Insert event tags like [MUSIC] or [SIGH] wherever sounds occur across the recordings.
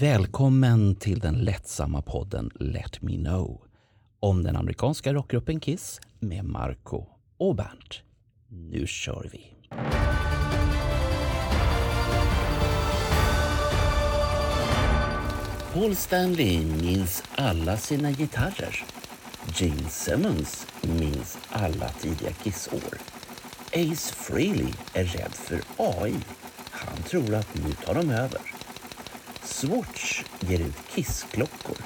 Välkommen till den lättsamma podden Let Me Know om den amerikanska rockgruppen Kiss med Marco och Bernt. Nu kör vi! Paul Stanley minns alla sina gitarrer. Gene Simmons minns alla tidiga Kiss-år. Ace Frehley är rädd för AI. Han tror att nu tar de över. Swatch ger ut kissklockor.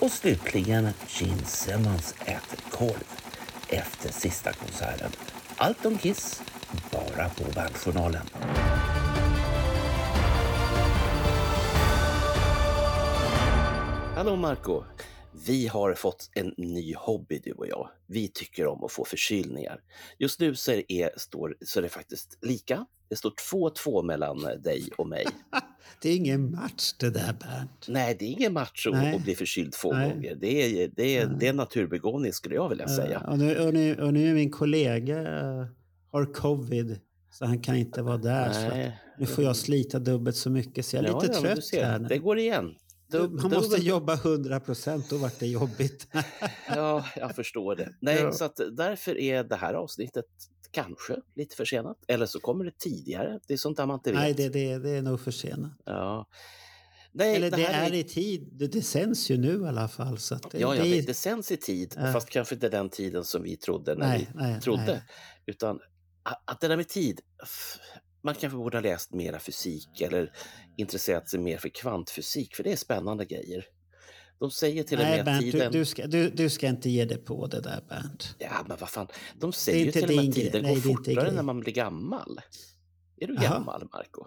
Och slutligen Gene Simmons äter korv efter sista konserten. Allt om Kiss, bara på Bandjournalen. Hallå Marco! Vi har fått en ny hobby du och jag. Vi tycker om att få förkylningar. Just nu så är, står, så är det faktiskt lika. Det står 2-2 mellan dig och mig. [LAUGHS] det är ingen match det där Bernt. Nej, det är ingen match att, att bli förkyld två Nej. gånger. Det är, det, är, det är en naturbegåvning skulle jag vilja säga. Och, nu, och, nu, och nu är min kollega uh, har covid så han kan inte vara där. nu får jag slita dubbelt så mycket så jag är ja, lite ja, trött här. Det går igen. Dub, man måste jobba 100 procent, då vart det jobbigt. [LAUGHS] ja, jag förstår det. Nej, ja. så att därför är det här avsnittet kanske lite försenat. Eller så kommer det tidigare. Det är sånt där man inte vet. Nej, det, det, det är nog försenat. Ja. Nej, Eller det, det är, är i tid. Det, det sänds ju nu i alla fall. Så det, ja, ja det, det sänds i tid, äh. fast kanske inte den tiden som vi trodde när nej, vi nej, trodde. Nej. Utan att det där med tid, man kanske borde ha läst mera fysik eller intresserat sig mer för kvantfysik, för det är spännande grejer. De säger till och med Bernt, tiden... Du, du, ska, du, du ska inte ge dig på det där Bernt. Ja, men vad fan. De säger ju till och med att tiden Nej, går fortare när man blir gammal. Är du Aha. gammal, Marco?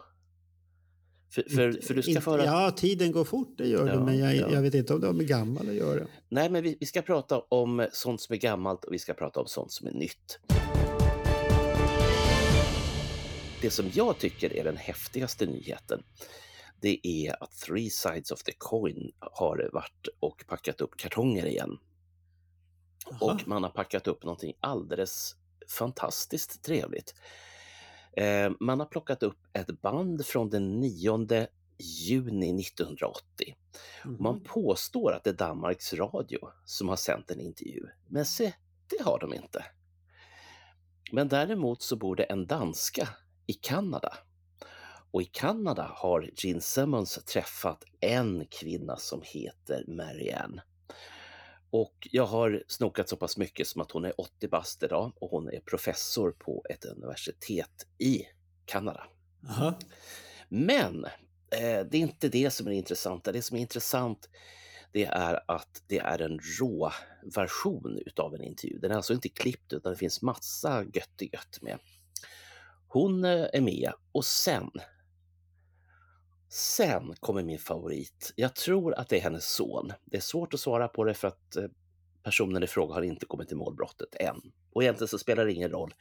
För, för, för, du ska föra... Ja, tiden går fort, det gör ja, det, men jag, ja. jag, vet inte om det har med gammal att göra. Nej, men vi, vi ska prata om sånt som är gammalt och vi ska prata om sånt som är nytt. Det som jag tycker är den häftigaste nyheten, det är att Three Sides of the Coin har varit och packat upp kartonger igen. Aha. Och man har packat upp någonting alldeles fantastiskt trevligt. Eh, man har plockat upp ett band från den 9 juni 1980. Mm. Man påstår att det är Danmarks Radio som har sänt en intervju, men se, det har de inte. Men däremot så bor det en danska i Kanada. Och i Kanada har Gene Simmons träffat en kvinna som heter Marianne. Och jag har snokat så pass mycket som att hon är 80 bast idag och hon är professor på ett universitet i Kanada. Aha. Men eh, det är inte det som är intressant. Det som är intressant det är att det är en rå version utav en intervju. Den är alltså inte klippt utan det finns massa gött gött med. Hon eh, är med och sen Sen kommer min favorit. Jag tror att det är hennes son. Det är svårt att svara på det för att eh, personen i fråga har inte kommit till målbrottet än. Och egentligen så spelar det ingen roll.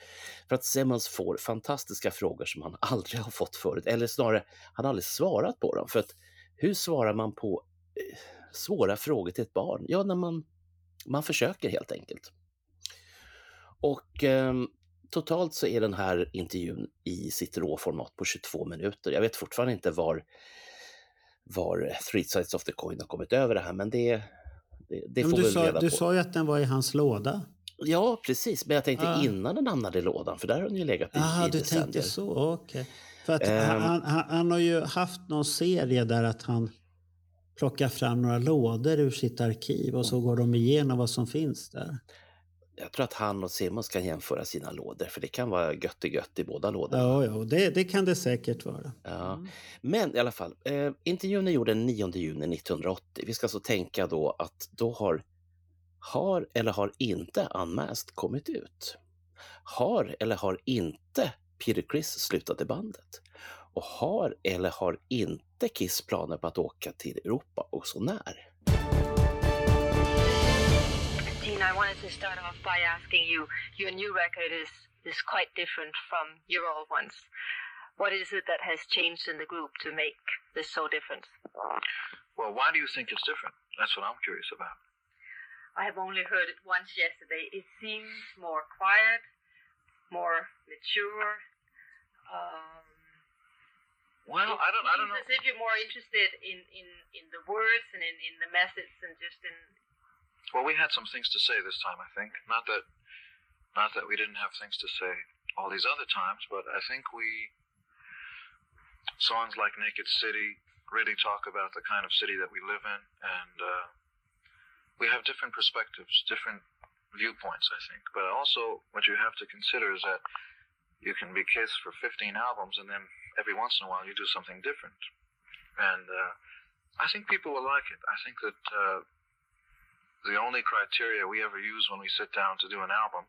För att Simmons får fantastiska frågor som han [LAUGHS] aldrig har fått förut. Eller snarare, han har aldrig svarat på dem. För att hur svarar man på eh, svåra frågor till ett barn? Ja, när man, man försöker helt enkelt. Och eh, totalt så är den här intervjun i sitt råformat på 22 minuter. Jag vet fortfarande inte var, var Three Sides of the Coin har kommit över det här, men det, det, det får vi sa, reda Du på. sa ju att den var i hans låda. Ja, precis. Men jag tänkte ah. innan den hamnade i lådan, för där har den ju legat i, Aha, i du decennier. tänkte så, okej. Okay. För att um, han, han, han, har ju haft någon serie där att han plockar fram några lådor ur sitt arkiv och så går de igenom vad som finns där jag tror att han och Simons kan jämföra sina lådor, för det kan vara gött i gött i båda lådorna. Ja, ja det, det kan det säkert vara. Ja. Mm. Men i alla fall, eh, intervjun är gjord den 9 juni 1980. Vi ska alltså tänka då att då har, har eller har inte Unmasked kommit ut? Har eller har inte Peter Criss slutat i bandet? Och har eller har inte Kiss planer på att åka till Europa och så när? Wanted to start off by asking you, your new record is, is quite different from your old ones. What is it that has changed in the group to make this so different? Well, why do you think it's different? That's what I'm curious about. I have only heard it once yesterday. It seems more quiet, more mature, um, Well, I don't, I don't know. As if you're more interested in, in, in the words and in, in the message than just in. Well, we had some things to say this time, I think. Not that, not that we didn't have things to say all these other times, but I think we songs like Naked City really talk about the kind of city that we live in, and uh, we have different perspectives, different viewpoints, I think. But also, what you have to consider is that you can be Kiss for 15 albums, and then every once in a while you do something different. And uh, I think people will like it. I think that uh, the only criteria we ever use when we sit down to do an album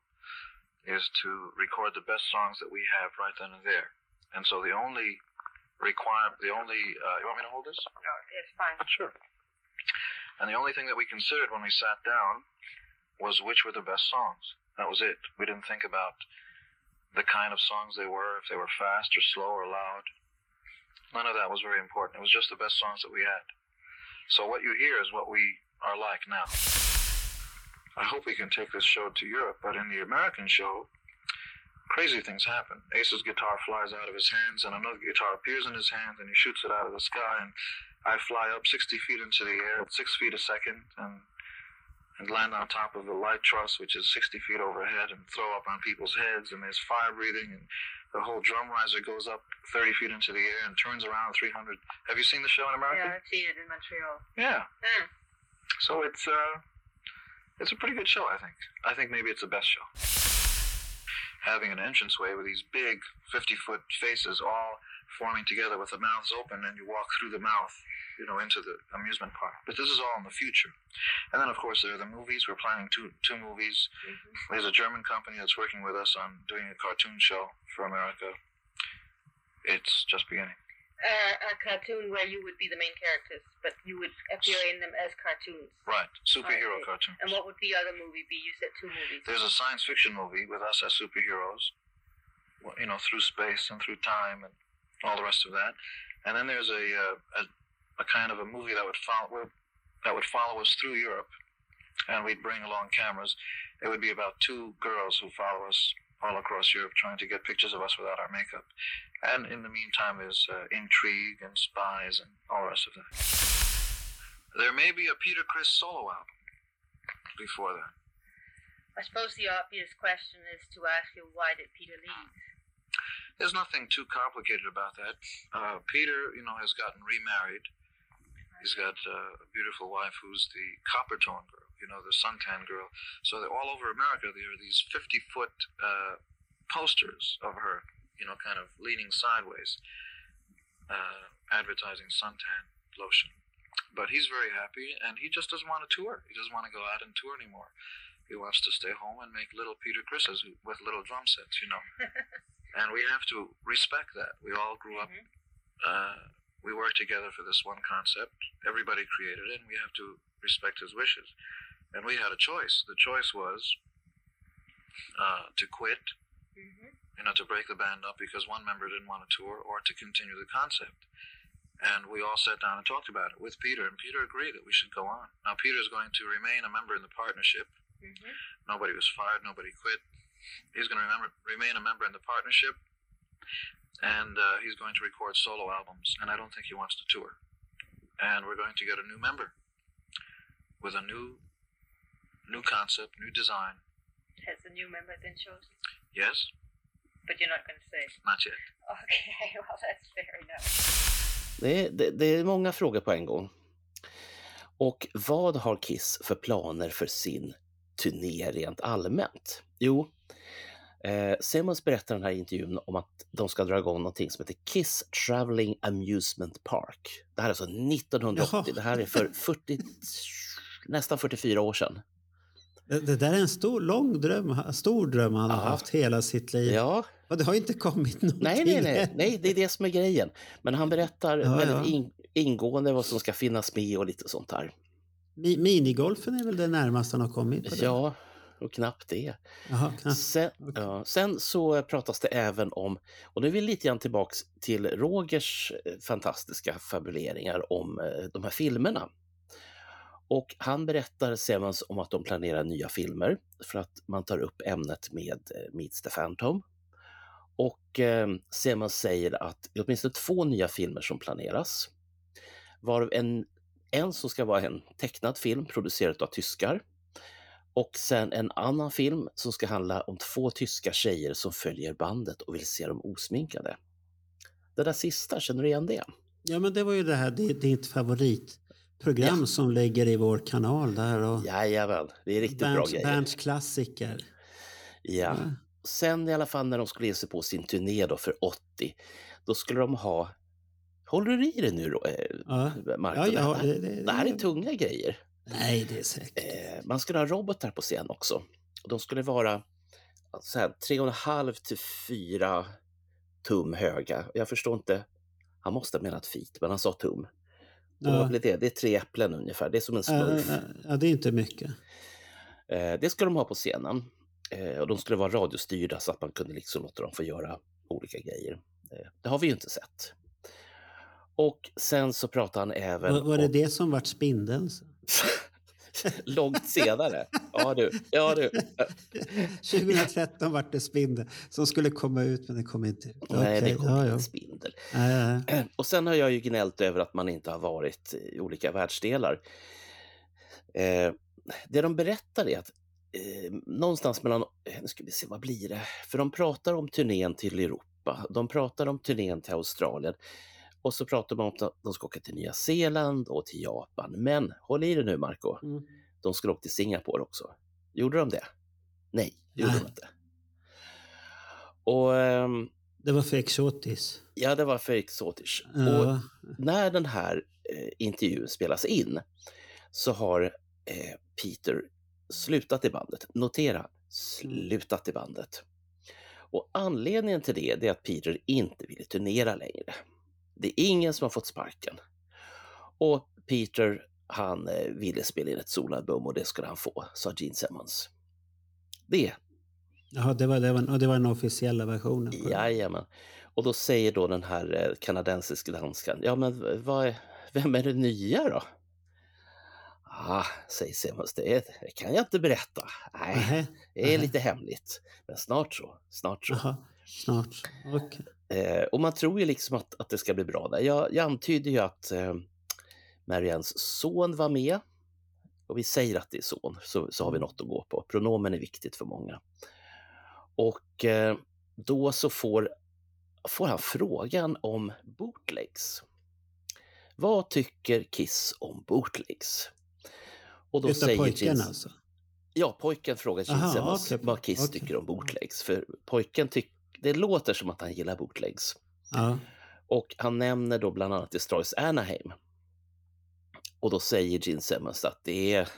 is to record the best songs that we have right then and there. And so the only require the only uh, you want me to hold this? No, it's fine. Sure. And the only thing that we considered when we sat down was which were the best songs. That was it. We didn't think about the kind of songs they were, if they were fast or slow or loud. None of that was very important. It was just the best songs that we had. So what you hear is what we are like now. I hope we can take this show to Europe, but in the American show, crazy things happen. Ace's guitar flies out of his hands, and another guitar appears in his hands, and he shoots it out of the sky, and I fly up 60 feet into the air at six feet a second, and and land on top of the light truss, which is 60 feet overhead, and throw up on people's heads, and there's fire breathing, and the whole drum riser goes up 30 feet into the air and turns around 300. Have you seen the show in America? Yeah, I've seen it in Montreal. Yeah. Mm. So it's uh, it's a pretty good show, I think. I think maybe it's the best show. Having an entranceway with these big 50 foot faces all forming together with the mouths open, and you walk through the mouth you know, into the amusement park. But this is all in the future. And then, of course, there are the movies. We're planning two two movies. Mm-hmm. There's a German company that's working with us on doing a cartoon show for America. It's just beginning. Uh, a cartoon where you would be the main characters, but you would appear in them as cartoons. Right, superhero right. cartoons. And what would the other movie be? You said two movies. There's a science fiction movie with us as superheroes, you know, through space and through time and all the rest of that. And then there's a, uh, a, a kind of a movie that would follow that would follow us through Europe, and we'd bring along cameras. It would be about two girls who follow us all across Europe, trying to get pictures of us without our makeup. And in the meantime, there's uh, intrigue and spies and all the rest of that. There may be a Peter Chris solo album before that. I suppose the obvious question is to ask you why did Peter leave? There's nothing too complicated about that. Uh, Peter, you know, has gotten remarried He's got uh, a beautiful wife who's the copper tone girl, you know, the suntan girl. So all over America, there are these 50 foot uh, posters of her, you know, kind of leaning sideways, uh, advertising suntan lotion. But he's very happy, and he just doesn't want to tour. He doesn't want to go out and tour anymore. He wants to stay home and make little Peter Chris's with little drum sets, you know. [LAUGHS] and we have to respect that. We all grew up mm-hmm. uh, we worked together for this one concept. Everybody created it, and we have to respect his wishes. And we had a choice. The choice was uh, to quit, mm-hmm. You know, to break the band up because one member didn't want to tour, or to continue the concept. And we all sat down and talked about it with Peter, and Peter agreed that we should go on. Now, Peter is going to remain a member in the partnership. Mm-hmm. Nobody was fired, nobody quit. He's going to remember, remain a member in the partnership and uh, he's going to record solo albums, and I don't think he wants to tour. And we're going to get a new member with a new, new concept, new design. Has the new member been chosen? Yes. But you're not going to say. Not yet. Okay, [LAUGHS] well that's fair enough. Det, det, det är många frågor på en gång. Och vad har Kiss för planer för sin turné rent allmänt? Jo, Eh, Simmons berättar i den här intervjun om att de ska dra igång någonting som heter Kiss Traveling Amusement Park. Det här är alltså 1980, Jaha. det här är för 40, nästan 44 år sedan. Det, det, där är en stor, lång dröm, stor dröm han har haft hela sitt liv. Ja. Och det har inte kommit någonting. Nej, nej, nej, nej, det är det som är grejen. Men han berättar ja, väldigt. In, ingående vad som ska finnas med och lite sånt här. Minigolfen är väl det närmaste han har kommit? På det? Ja, och knappt det. Aha, knappt. Sen, ja, sen, så pratas det även om, och nu är vi lite grann tillbaks till Rogers eh, fantastiska fabuleringar om eh, de här filmerna. Och han berättar Simmons om att de planerar nya filmer för att man tar upp ämnet med eh, Meets the Phantom. Och eh, Seaman säger att det är åtminstone två nya filmer som planeras. Varav en, en som ska vara en tecknad film producerad av tyskar. Och sen en annan film som ska handla om två tyska tjejer som följer bandet och vill se dem osminkade. Det där sista, känner du igen det? Ja, men det var ju det här ditt favoritprogram ja. som ligger i vår kanal där. Och Jajamän, det är riktigt Berns, bra grejer. Berns klassiker. Ja. ja. Sen i alla fall när de skulle ge sig på sin turné då för 80, då skulle de ha Håller du i det nu, eh, ja. Marco? Ja, ja, det, det, det, här är tunga grejer. Nej, det är säkert. Eh, man skulle ha robotar på scen också. De skulle vara så här, 3,5 till 4 tum höga. Jag förstår inte. Han måste ha menat feet, men han sa tum. Ja. Vad blir det? Det är tre äpplen ungefär. Det är som en smurf. Ja, det är inte mycket. Eh, det skulle de ha på scenen. Eh, och de skulle vara radiostyrda så att man kunde liksom låta dem få göra olika grejer. Eh, det har vi ju inte sett. Och sen så pratar han även Var, var det om... det som vart spindeln? [LAUGHS] Långt senare. Ja du. Ja, du. [LAUGHS] 2013 vart det spindel som skulle komma ut men det kom inte ut. Nej, okay. det kom ja, ingen ja. spindel. Ja, ja. [CLEARS THROAT] Och sen har jag ju gnällt över att man inte har varit i olika världsdelar. Eh, det de berättar är att eh, någonstans mellan, eh, nu ska vi se, vad blir det? För de pratar om turnén till Europa, de pratar om turnén till Australien. Och så pratar man om att de ska åka till Nya Zeeland och till Japan. Men håll i dig nu Marco. Mm. De skulle åka till Singapore också. Gjorde de det? Nej, det gjorde de inte. Och, um, det var för exotiskt. Ja, det var för exotiskt. Ja. Och när den här eh, intervjun spelas in så har eh, Peter slutat i bandet. Notera, slutat i bandet. Och anledningen till det är att Peter inte ville turnera längre. Det är ingen som har fått sparken. Och Peter, han eh, ville spela in ett soloalbum och det skulle han få, sa Gene Simmons. Det. Jaha, det var, det var, det var den officiella versionen? Jajamän. Och då säger då den här eh, kanadensiska danskan, ja men vad, vem är det nya då? Ah, säger Simmons, det, det kan jag inte berätta. Nej, det är lite hemligt. Men snart så, snart så. Aha, snart. Okay. Eh, och man tror ju liksom att, att det ska bli bra där. Jag, jag antyder ju att eh, Marians son var med. Och vi säger att det är son, så, så har vi något att gå på. Pronomen är viktigt för många. Och eh, då så får, får han frågan om bootlegs. Vad tycker Kiss om bootlegs? Och då Utan säger pojken Gins, alltså? Ja, pojken frågar Gins okay, vad Kiss okay. tycker om bootlegs. För pojken tycker det låter som att han gillar bootlegs. Ja. Och han nämner då bland annat Destroys Anaheim. Och då säger Gene Simmons att det är,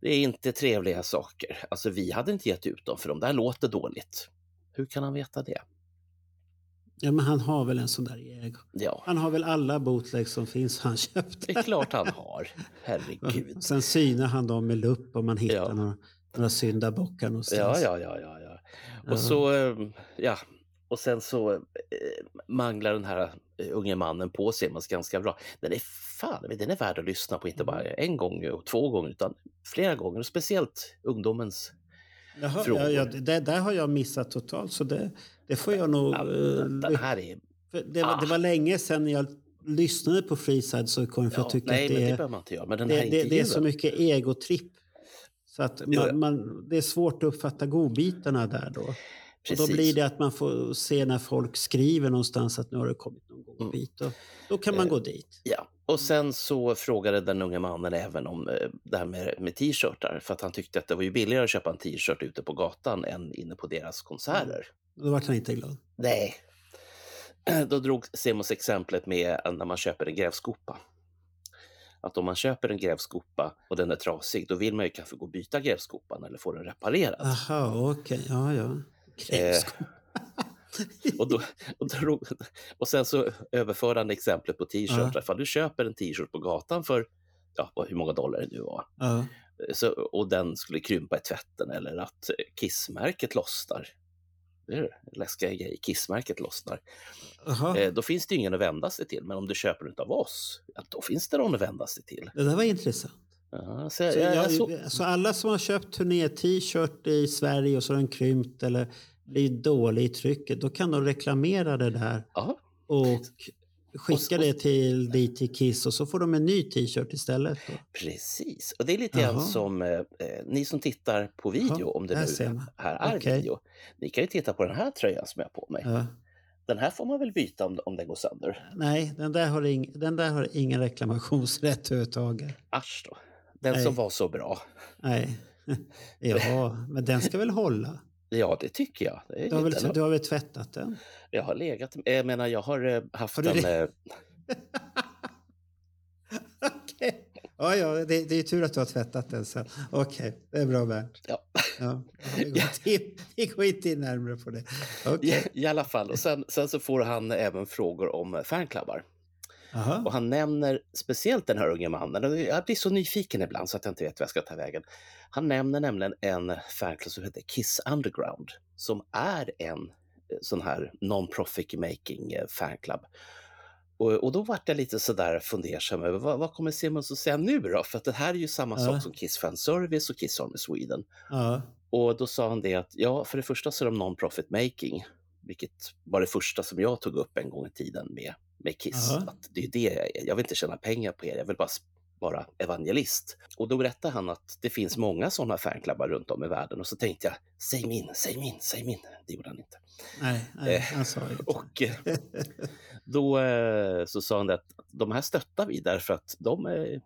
det är inte trevliga saker. Alltså vi hade inte gett ut dem för de där låter dåligt. Hur kan han veta det? Ja, men han har väl en sån där ego. Ja. Han har väl alla bootlegs som finns han köpt. Det är klart han har. Herregud. Sen synar han dem med lupp om man hittar ja. några, några syndabockar någonstans. Ja, ja, ja, ja, ja. Och så, ehm, ja, och sen så eh, manglar den här eh, unge mannen på Simons ganska bra. Den är fan, den är värd att lyssna på, inte bara mm. en gång och två gånger utan flera gånger. Och speciellt ungdomens Jaha, frågor. Ja, ja, det där har jag missat totalt så det, det får jag nog... Ja, den här är... Det var, ah. det var länge sedan jag lyssnade på Freeside kom för ja, jag tycker nej, att det, är, det, man inte göra, det, det, det är så mycket egotripp. Så att man, man, det är svårt att uppfatta godbitarna där då. Och då blir det att man får se när folk skriver någonstans att nu har det kommit någon mm. bit. Och då kan man eh, gå dit. Ja, och sen så frågade den unga mannen även om eh, det här med, med t-shirtar. För att han tyckte att det var ju billigare att köpa en t-shirt ute på gatan än inne på deras konserter. Då var han inte glad. Nej. [CLEARS THROAT] Då drog Simons exemplet med när man köper en grävskopa att om man köper en grävskopa och den är trasig, då vill man ju kanske gå och byta grävskopan eller få den reparerad. Aha, okej. Okay. Ja, ja. Grävskopa. Eh, och, då, och, då, och sen så överför han exemplet på t-shirtar. Ja. Ifall du köper en t-shirt på gatan för ja, hur många dollar det nu var. Ja. Så, och den skulle krympa i tvätten eller att kissmärket lossnar det är läskiga grejer, kissmärket lossnar. Eh, då finns det ingen att vända sig till, men om du köper den av oss, ja, då finns det någon att vända sig till. Det där var intressant. Ja, så, jag, jag, så... så, alla som har köpt turné-t-shirt i Sverige och så har den krympt eller blir dålig i trycket, då kan de reklamera det där. Ja. Och skicka det till DT Kiss och så får de en ny t-shirt istället. Då. Precis, och det är lite grann som eh, ni som tittar på video, Jaha, om det nu här är okay. video. Ni kan ju titta på den här tröjan som jag har på mig. Ja. Den här får man väl byta om, om den går sönder? Nej, den där har, ing, den där har ingen reklamationsrätt överhuvudtaget. Asch då. Den Nej. som var så bra. Nej. [LAUGHS] Ja, men den ska väl hålla? Ja, det tycker jag. Det du, har väl, du har väl tvättat den? Jag har legat... Jag menar, jag har eh, haft har den... Det? [LAUGHS] Okej. Okay. Ja, ja, det, det är tur att du har tvättat den sen. Okej, okay, det är bra Bernt. Ja. ja vi, går inte, vi går inte in närmare på det. Okay. I, I alla fall, och sen, sen så får han även frågor om fanklubbar. Aha. Och han nämner speciellt den här unge mannen. Jag blir så nyfiken ibland så att jag inte vet vad jag ska ta vägen. Han nämner nämligen en fanklubb som heter Kiss Underground som är en eh, sån här non-profit making eh, fanclub. Och, och då vart jag lite sådär fundersam över vad, vad kommer Simmons att säga nu då? För att det här är ju samma ja. sak som Kiss Fan Service och Kiss Army Sweden. Ja. Och då sa han det att ja, för det första så är de non-profit making, vilket var det första som jag tog upp en gång i tiden med med Kiss. Uh -huh. Att det är det jag är. Jag vill inte tjäna pengar på er, jag vill bara vara evangelist. Och då berättade han att det finns många sådana fanklubbar runt om i världen och så tänkte jag, säg min, säg min, säg min. Det gjorde han inte. Nej, nej han sa inte. och eh, då eh, så sa han att de här stöttar vi därför att de är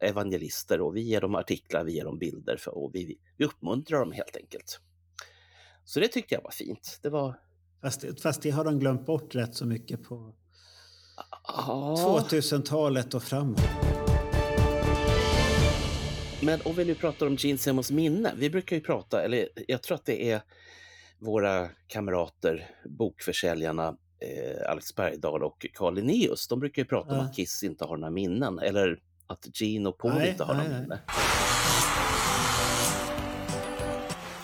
evangelister och vi ger dem artiklar, vi ger dem bilder för, och vi, vi uppmuntrar dem helt enkelt. Så det tyckte jag var fint. Det var Fast, fast det har de glömt bort rätt så mycket på ah. 2000-talet och framåt. Men om vi nu pratar om Gene Simmons minne. Vi brukar ju prata, eller jag tror att det är våra kamrater, bokförsäljarna eh, Alex Bergdahl och Carl Linnaeus. De brukar ju prata ja. om att Kiss inte har några minnen eller att Gene och Paul nej, inte har nej, några minnen.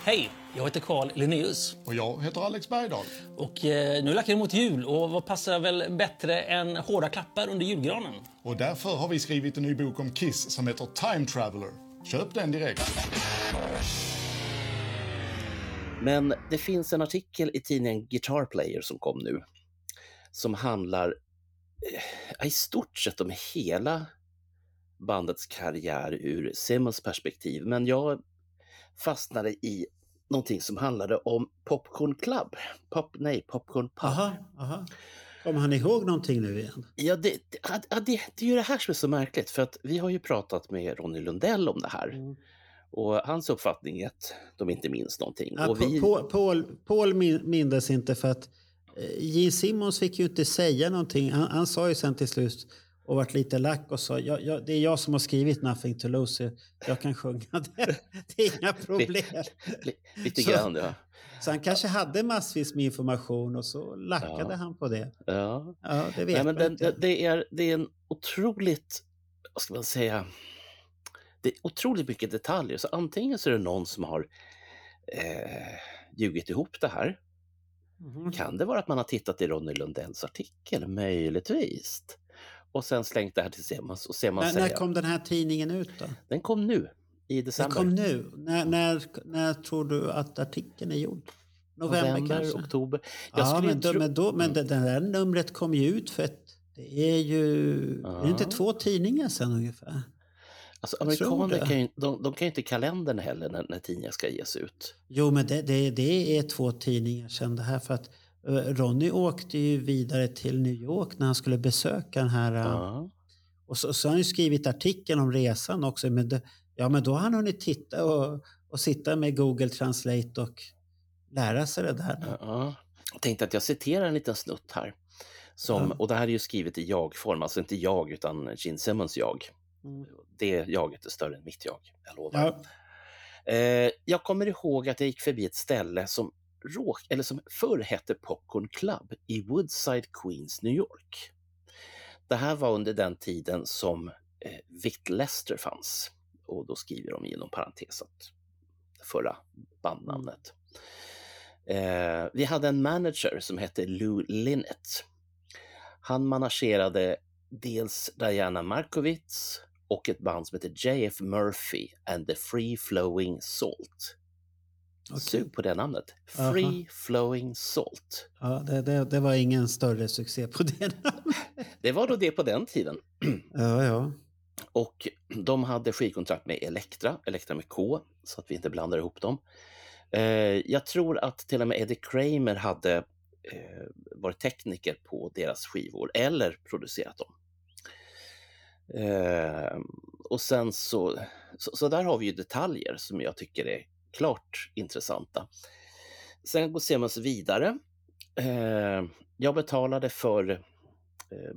Hej! Jag heter Carl Linnaeus. Och jag heter Alex Bergdahl. Och eh, nu lackar det mot jul och vad passar väl bättre än hårda klappar under julgranen? Och därför har vi skrivit en ny bok om Kiss som heter Time Traveler. Köp den direkt. Men det finns en artikel i tidningen Guitar Player som kom nu som handlar eh, i stort sett om hela bandets karriär ur Simmons perspektiv. Men jag fastnade i någonting som handlade om Popcorn Club. Pop, nej, Popcorn Pub. Aha, aha. Kommer han ihåg någonting nu igen? Ja, det, det, det, det, är ju det här som är så märkligt för att vi har ju pratat med Ronny Lundell om det här. Mm. Och hans uppfattning är att de inte minns någonting. Ja, och vi... Paul, Paul, Paul mindes inte för att eh, Gene Simmons fick ju inte säga någonting. Han, han sa ju sen till slut och varit lite lack och sa jag, jag, det är jag som har skrivit Nothing to lose. Jag kan sjunga [LAUGHS] det. Det är inga problem. lite grann, ja. Så han kanske hade massvis med information och så lackade ja. han på det. Ja, ja det vet Nej, men den. Det är, det är en otroligt, vad ska man säga, det är otroligt mycket detaljer. Så antingen så är det någon som har eh, ljugit ihop det här. Mm. Kan det vara att man har tittat i Ronny Lundells artikel? Möjligtvis och sen slängt det här till Semas. Och Semas när, säger, när kom den här tidningen ut då? Den kom nu i december. Den kom nu? När, när, när tror du att artikeln är gjord? November, November kanske? oktober. Jag ja, men, då, men, då, men mm. det där numret kom ju ut för ett, det är ju ja. det är inte två tidningar sen ungefär. Alltså amerikaner kan ju, de, de kan ju inte kalendern heller när, när tidningar ska ges ut. Jo, men det, det, det är två tidningar sen det här för att Ronny åkte ju vidare till New York när han skulle besöka den här. Ja. Och så, så har han ju skrivit artikeln om resan också. Men det, ja, men då har han hunnit titta och, och sitta med Google Translate och lära sig det där. Ja. Jag tänkte att jag citerar en liten snutt här. Som, ja. Och det här är ju skrivet i jag-form, alltså inte jag utan Gene Simmons jag. Mm. Det jaget är större än mitt jag, jag lovar. Ja. Eh, jag kommer ihåg att jag gick förbi ett ställe som råk, eller som förr hette Popcorn Club i Woodside, Queens, New York. Det här var under den tiden som eh, Vic Lester fanns och då skriver de inom parentes att förra bandnamnet. Eh, vi hade en manager som hette Lou Linnett. Han managerade dels Diana Markowitz och ett band som heter JF Murphy and the Free Flowing Salt. Okay. Sug på det namnet. Free Aha. Flowing Salt. Ja, det, det, det, var ingen större succé på det namnet. [LAUGHS] det var då det på den tiden. ja, ja. Och de hade skivkontrakt med Elektra, Elektra med K, så att vi inte blandar ihop dem. Eh, jag tror att till och med Eddie Kramer hade eh, varit tekniker på deras skivor eller producerat dem. Eh, och sen så, så, så, där har vi ju detaljer som jag tycker är klart intressanta. Sen går Siemens vidare. Eh, jag betalade för eh,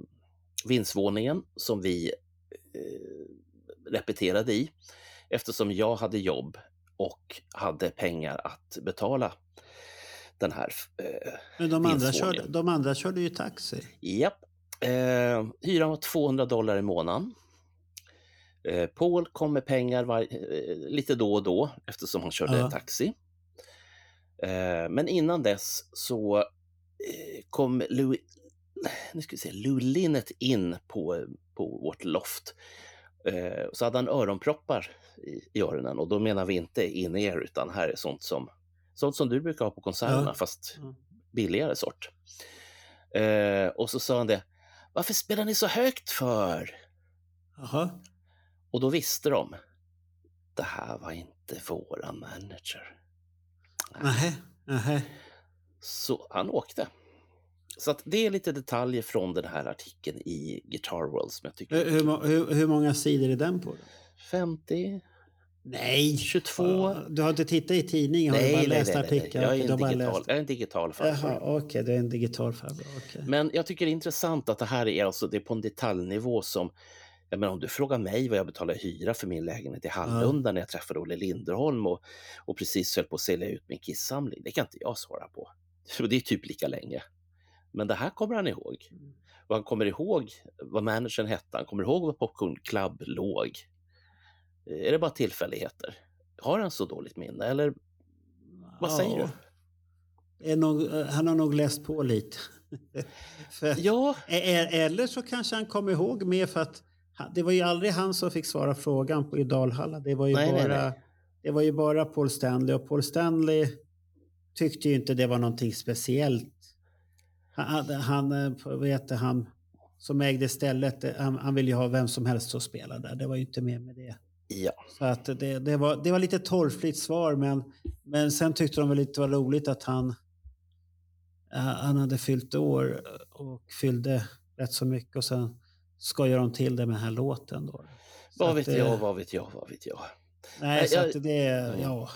vindsvåningen som vi eh, repeterade i eftersom jag hade jobb och hade pengar att betala den här eh, Men de andra, körde, de andra körde ju taxi. Japp. Eh, hyran var 200 dollar i månaden. Eh, Paul kom med pengar var, eh, lite då och då eftersom han körde ja. taxi. Eh, men innan dess så kom Louis, nu ska vi se, Lou Linnet in på, på vårt loft. Så hade han öronproppar i, i öronen och då menar vi inte in-ear utan här är sånt som, sånt som du brukar ha på konserterna ja. fast billigare sort. Och så sa han det, varför spelar ni så högt för? Aha. Och då visste de, det här var inte våran manager. Nej, nej. Så han åkte. Så att det är lite detaljer från den här artikeln i Guitar World som jag tycker hur, hur, hur många sidor är den på? 50. Nej! 22. Du har inte tittat i tidningen? Nej, har du bara nej, läst nej, artikeln? Jag, är en digital, jag är en digital farbror. Okej, okay, du är en digital farbror. Okay. Men jag tycker det är intressant att det här är, alltså, det är på en detaljnivå som jag menar, om du frågar mig vad jag betalar hyra för min lägenhet i Hallunda ja. när jag träffade Olle Linderholm och, och precis höll på att sälja ut min kissamling, det kan inte jag svara på. [LAUGHS] Och det är typ lika länge. Men det här kommer han ihåg. Mm. Och han kommer ihåg vad managern hette, han kommer ihåg vad Popcorn Club låg. Är det bara tillfälligheter? Har han så dåligt minne eller vad säger ja. du? Nog, han har nog läst på lite. [LAUGHS] för, ja. Eller så kanske han kommer ihåg mer för att det var ju aldrig han som fick svara frågan på i Dalhalla. Det var ju, nej, bara, nej, nej. Det var ju bara Paul Stanley och Paul Stanley tyckte ju inte det var någonting speciellt. Han, han eh, vet han som ägde stället, eh, han, han ville ju ha vem som helst att spela där. Det var ju inte mer med det. Ja. Så att det, det, var, det var lite torftigt svar, men, men sen tyckte de väl lite var roligt att han, han hade fyllt år och fyllde rätt så mycket och sen skojar de till det med den här låten. Då. vad vet jag, vad vet jag, vad vet jag. Nej, så jag, att det är, ja.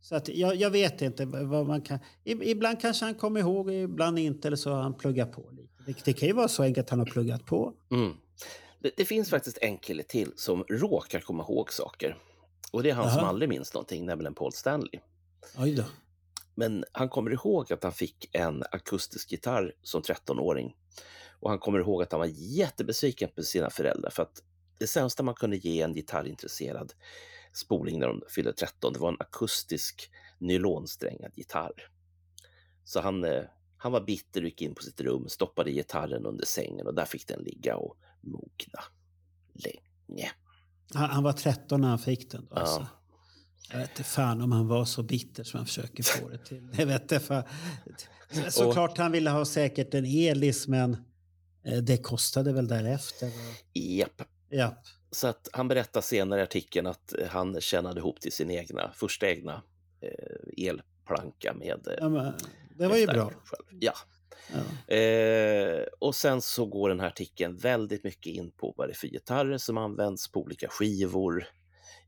Så att jag, jag vet inte vad man kan... Ibland kanske han kommer ihåg, ibland inte, eller så har han pluggat på lite. Det, det kan ju vara så enkelt att han har pluggat på. Mm. Det, det, finns faktiskt en kille till som råkar komma ihåg saker. Och det är han Aha. som aldrig minns någonting, nämligen Paul Stanley. Oj då. Men han kommer ihåg att han fick en akustisk gitarr som 13-åring och han kommer ihåg att han var jättebesviken på sina föräldrar för att det sämsta man kunde ge en gitarrintresserad spoling när de fyllde 13, det var en akustisk nylonsträngad gitarr. Så han, eh, han var bitter och gick in på sitt rum, stoppade gitarren under sängen och där fick den ligga och mogna länge. Han, var 13 när han fick den? Då, ja. Alltså. Jag vet inte fan om han var så bitter som han försöker få det till. Jag vet inte, för... Såklart och, han ville ha säkert en Elis men det kostade väl därefter? Japp. Japp. Så att han berättar senare i artikeln att eh, han tjänade ihop till sin egna, första egna eh, elplanka med... Eh, ja, det var ju bra. Själv. Ja. ja. Eh, och sen så går den här artikeln väldigt mycket in på vad det är för gitarrer som används på olika skivor,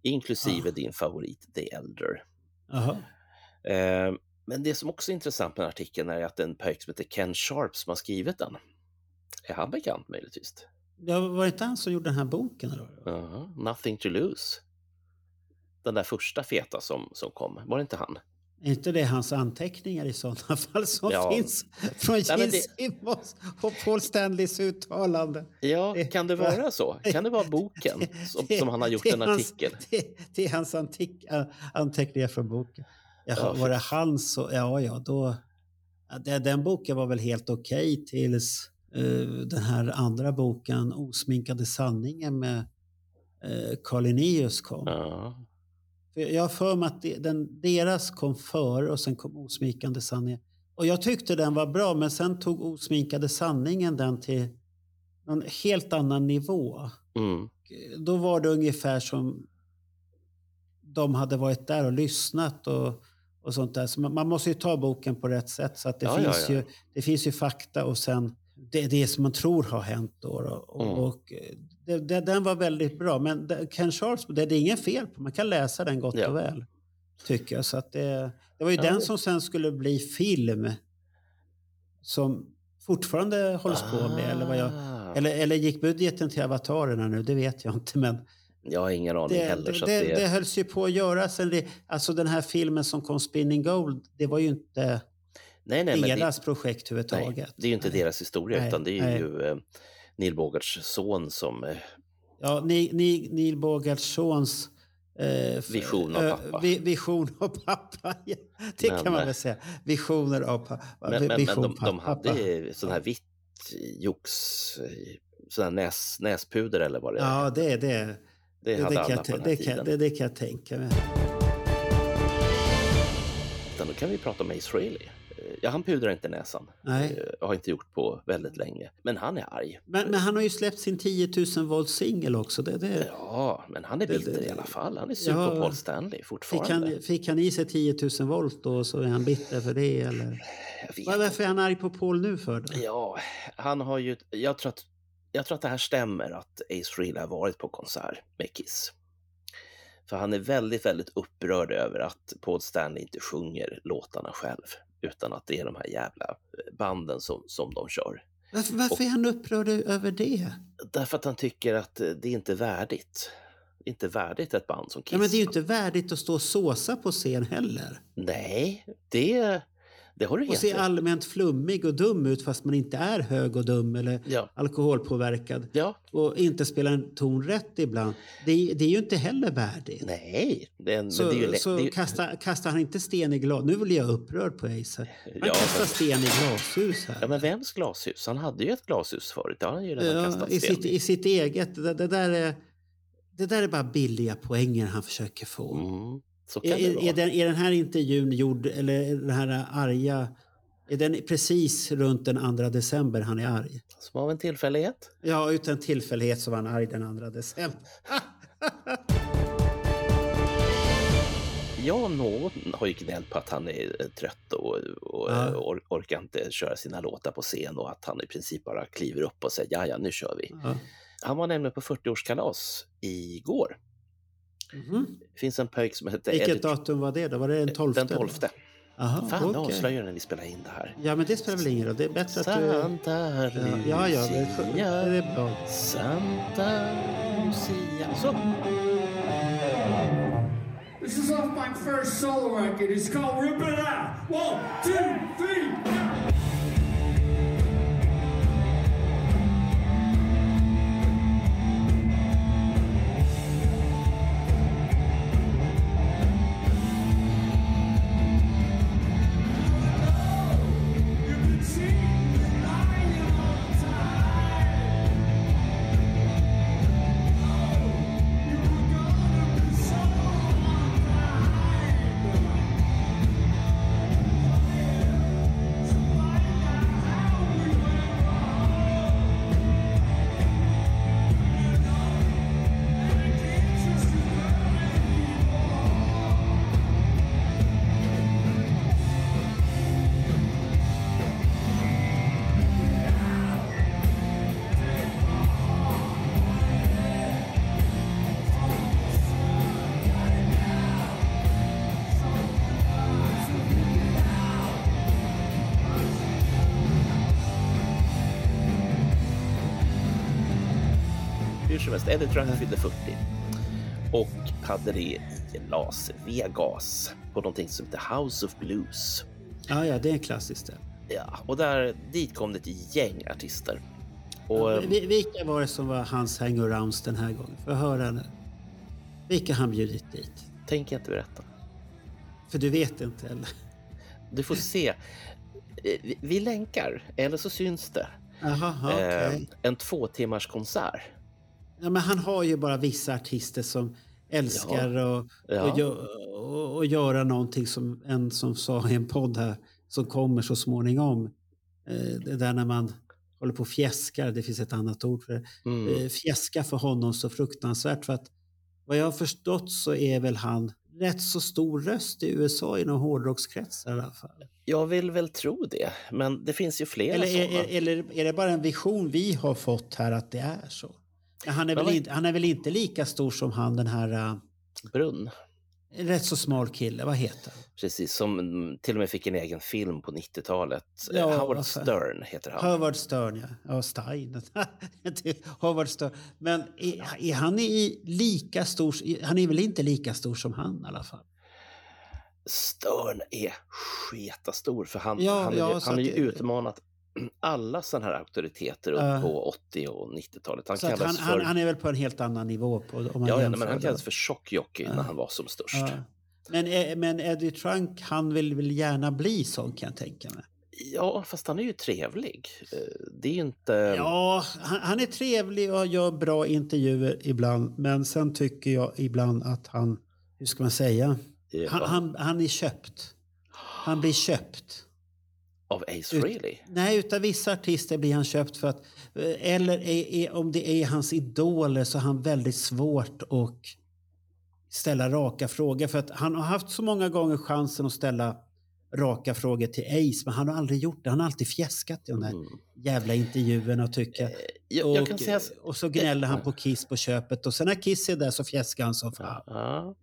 inklusive ah. din favorit The Elder. Eh, men det som också är intressant med den artikeln är att en pojke som heter Ken Sharp som har skrivit den. Är han bekant möjligtvis? Ja, var det inte han som gjorde den här boken? Eller? Uh -huh. Nothing to lose. Den där första feta som, som kom, var det inte han? Är inte det hans anteckningar i sådana [LAUGHS] fall som ja. finns från Gene. Simmons och Paul Stanleys uttalande? Ja, kan det vara så? Kan det vara [LAUGHS] boken som, som han har gjort en artikel? Det, det, är hans antik, anteckningar från boken. Jaha, ja, var det hans så, ja, ja, då... Den boken var väl helt okej okay tills den här andra boken Osminkade sanningen med eh, Carl Linnaeus kom. Ja. För jag har för mig att den, deras kom före och sen kom Osminkande sanningen. Och jag tyckte den var bra men sen tog Osminkade sanningen den till en helt annan nivå. Mm. Då var det ungefär som de hade varit där och lyssnat och, och sånt där. Så man, man måste ju ta boken på rätt sätt. Så att det, Ja, finns, ja, ja. Ju, det finns ju fakta och sen det, det som man tror har hänt. Då, och, Mm. och det, det, den var väldigt bra. Men Ken Charles, det, det är ingen fel på. Man kan läsa den gott Ja. och väl. Tycker jag. Så att det, det var ju Ja, den som sen skulle bli film. Som fortfarande hålls på med. Eller, vad jag, Ah. eller, eller gick budgeten till avatarerna nu? Det vet jag inte. Men Jag har ingen aning det, heller. det, det, det, det hölls ju på att göras. Alltså den här filmen som kom, Spinning Gold, det var ju inte nej, nej, men det, deras projekt nej, överhuvudtaget. det är ju inte Nej. deras historia utan det är ju eh, Neil Bogarts son som... Eh, Ja, Ni- Ni- Neil Bogarts sons eh, Vision av pappa. vi, vision av pappa. [LAUGHS] Ja, det Men, kan man eh, väl säga. Visioner av pappa. men, men, men de, de hade sån här vitt jox, sån här näs, näspuder eller vad det är. Ja, det, det, det, det det, hade kan alla jag, på den här det, kan, tiden. det, det kan jag tänka mig. Utan då kan vi prata om Ace Frehley. Ja, han pudrar inte näsan. Nej. Eh, Har inte gjort på väldigt länge. Men han är arg. Men, men han har ju släppt sin 10 000 volt singel också. Det, det, Ja, men han är Det- bitter det- i alla fall. Han är sur Ja. på Paul Stanley fick, fortfarande. han, fick han i sig 10 000 volt då så är han bitter för det? Eller? Var- Varför är han arg på Paul nu för? Då? Ja, han har ju... Jag tror att, jag tror att det här stämmer att Ace Frehley har varit på konsert med Kiss. För han är väldigt, väldigt upprörd över att Paul Stanley inte sjunger låtarna själv. Utan att det är de här jävla banden som, som de kör. Varför, varför är han upprörd över det? Därför att han tycker att eh, det är inte värdigt. Det är inte värdigt ett band som Kiss. Ja, men det är ju inte värdigt att stå och såsa på scen heller. Nej, det, det har du Och se allmänt flummig och dum ut fast man inte är hög och dum eller Ja, alkoholpåverkad. ja, Och inte spela en ton rätt ibland. Det är, det är ju inte heller värdigt. nej. Det, Så, det så det ju, kastar, han inte sten i glas... Nu blir jag upprörd på Ace. här. Han Ja, kastar sten i glashus här. Ja, men vems glashus? Han hade ju ett glashus förut. Det har han ju redan Ja, kastat i, sten sitt, i. Sitt eget. Det, där är, det där är bara billiga poänger han försöker få. Mm, Är, är, är, den, är den här intervjun gjord, eller den här arga, är den precis runt den 2 december han är arg? Som av en tillfällighet. Ja, utan tillfällighet så var han arg den 2 december. [LAUGHS] Ja, någon har ju gnällt på att han är eh, trött och, och Ja. eh, or, orkar inte köra sina låtar på scen och att han i princip bara kliver upp och säger ja, ja, nu kör vi. Ja. Han var nämligen på 40-årskalas igår. Mhm. Det finns en pojk som heter Vilket Eddie- datum var det då? Var det den 12? Den 12. Jaha, Fan, nu okej. avslöjar när vi spelar in det här. Ja, men det spelar väl ingen roll. Det är bättre att du... Santa Lucia. Ja, ja, det, det är bra. Santa Lucia. Så. This is off my first solo record. It's called Rip It Out. One, two, three. You've som helst, Eddie tror jag han fyllde 40. Och hade det i Las Vegas på någonting som heter House of Blues. Ja, ja, det är en klassisk ställe. Ja, och där, dit kom det ett gäng artister. Och, ehm, Vi- Vilka var det som var hans hangarounds den här gången? Får jag höra nu? Vilka han bjudit dit? tänker jag inte berätta. För du vet inte eller? Du får se. Eh, Vi, länkar, eller så syns det. Jaha, okej. Eh, en två timmars konsert. Ja, men han har ju bara vissa artister som älskar ja. Och, ja. och, och, göra någonting som en som sa i en podd här som kommer så småningom. Eh, det där när man håller på och fjäskar, det finns ett annat ord för det. Mm. Eh, fjäska för honom så fruktansvärt för att vad jag har förstått så är väl han rätt så stor röst i USA inom hårdrockskretsar i alla fall. Jag vill väl tro det, men det finns ju flera eller, sådana. Eller är det bara en vision vi har fått här att det är så? Han är, väl inte, han är väl inte lika stor som han den här... Uh, Brunn. En rätt så smal kille, vad heter han? Precis, som till och med fick en egen film på 90-talet. Ja, Howard varför? Stern heter han. Howard Stern, ja. Ja, Stein. [LAUGHS] Howard Stern. Men är, är han i lika stor... Han är väl inte lika stor som han i alla fall? Stern är stor för han, ja, han, ja, han är ju utmanat alla sådana här auktoriteter uh, på 80 och 90-talet. Han, han, för... han, han, är väl på en helt annan nivå? På, om man ja, men han kallades för tjockjockey uh, när han var som störst. Uh. Men, eh, men Eddie Trunk, han vill väl gärna bli sån kan jag tänka mig? Ja, fast han är ju trevlig. Eh, det är inte... Ja, han, han är trevlig och gör bra intervjuer ibland. Men sen tycker jag ibland att han, hur ska man säga? Han, han, han är köpt. Han blir köpt. Av Ace Ut, Frehley? Nej, utav vissa artister blir han köpt för att... Eh, eller är, är, om det är hans idoler så har han väldigt svårt att ställa raka frågor. För att han har haft så många gånger chansen att ställa raka frågor till Ace, men han har aldrig gjort det. Han har alltid fjäskat i de där mm. jävla intervjuerna och tycker... Eh, jag, jag och, säga... och, så gnäller han på Kiss på köpet och sen när Kiss är där så fjäskar han som fan. Ja.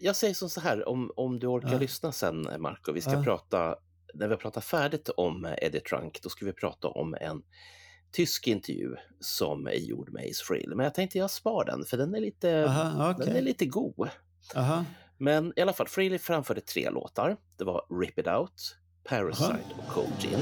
Jag säger som så här, om, om du orkar ja. lyssna sen Marco, vi ska ja. prata när vi har pratat färdigt om Eddie Trunk, då ska vi prata om en tysk intervju som är gjord med Ace Frehley. Men jag tänkte jag spar den, för den är lite, Aha, okay. den är lite god. Aha. Men i alla fall, Frehley framförde tre låtar. Det var Rip It Out, Parasite Aha. och Cold Gin.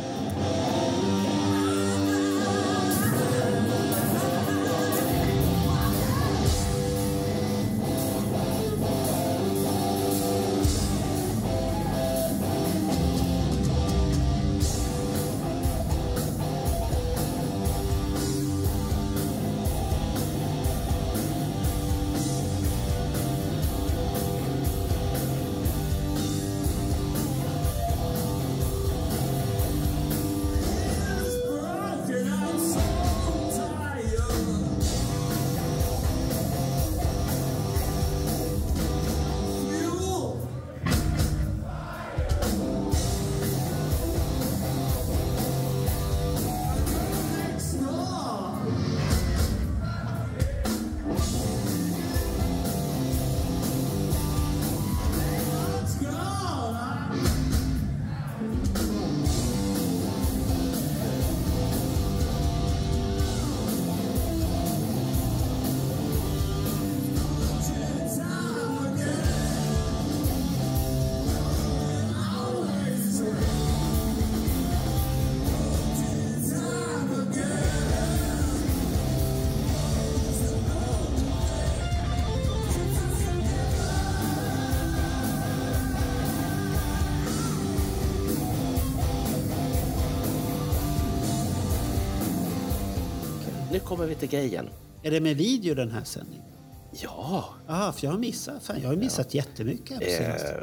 Kommer vi till grejen. Är det med video den här sändningen? Ja. Ja, för jag har missat, fan, jag har missat ja. jättemycket. Eh,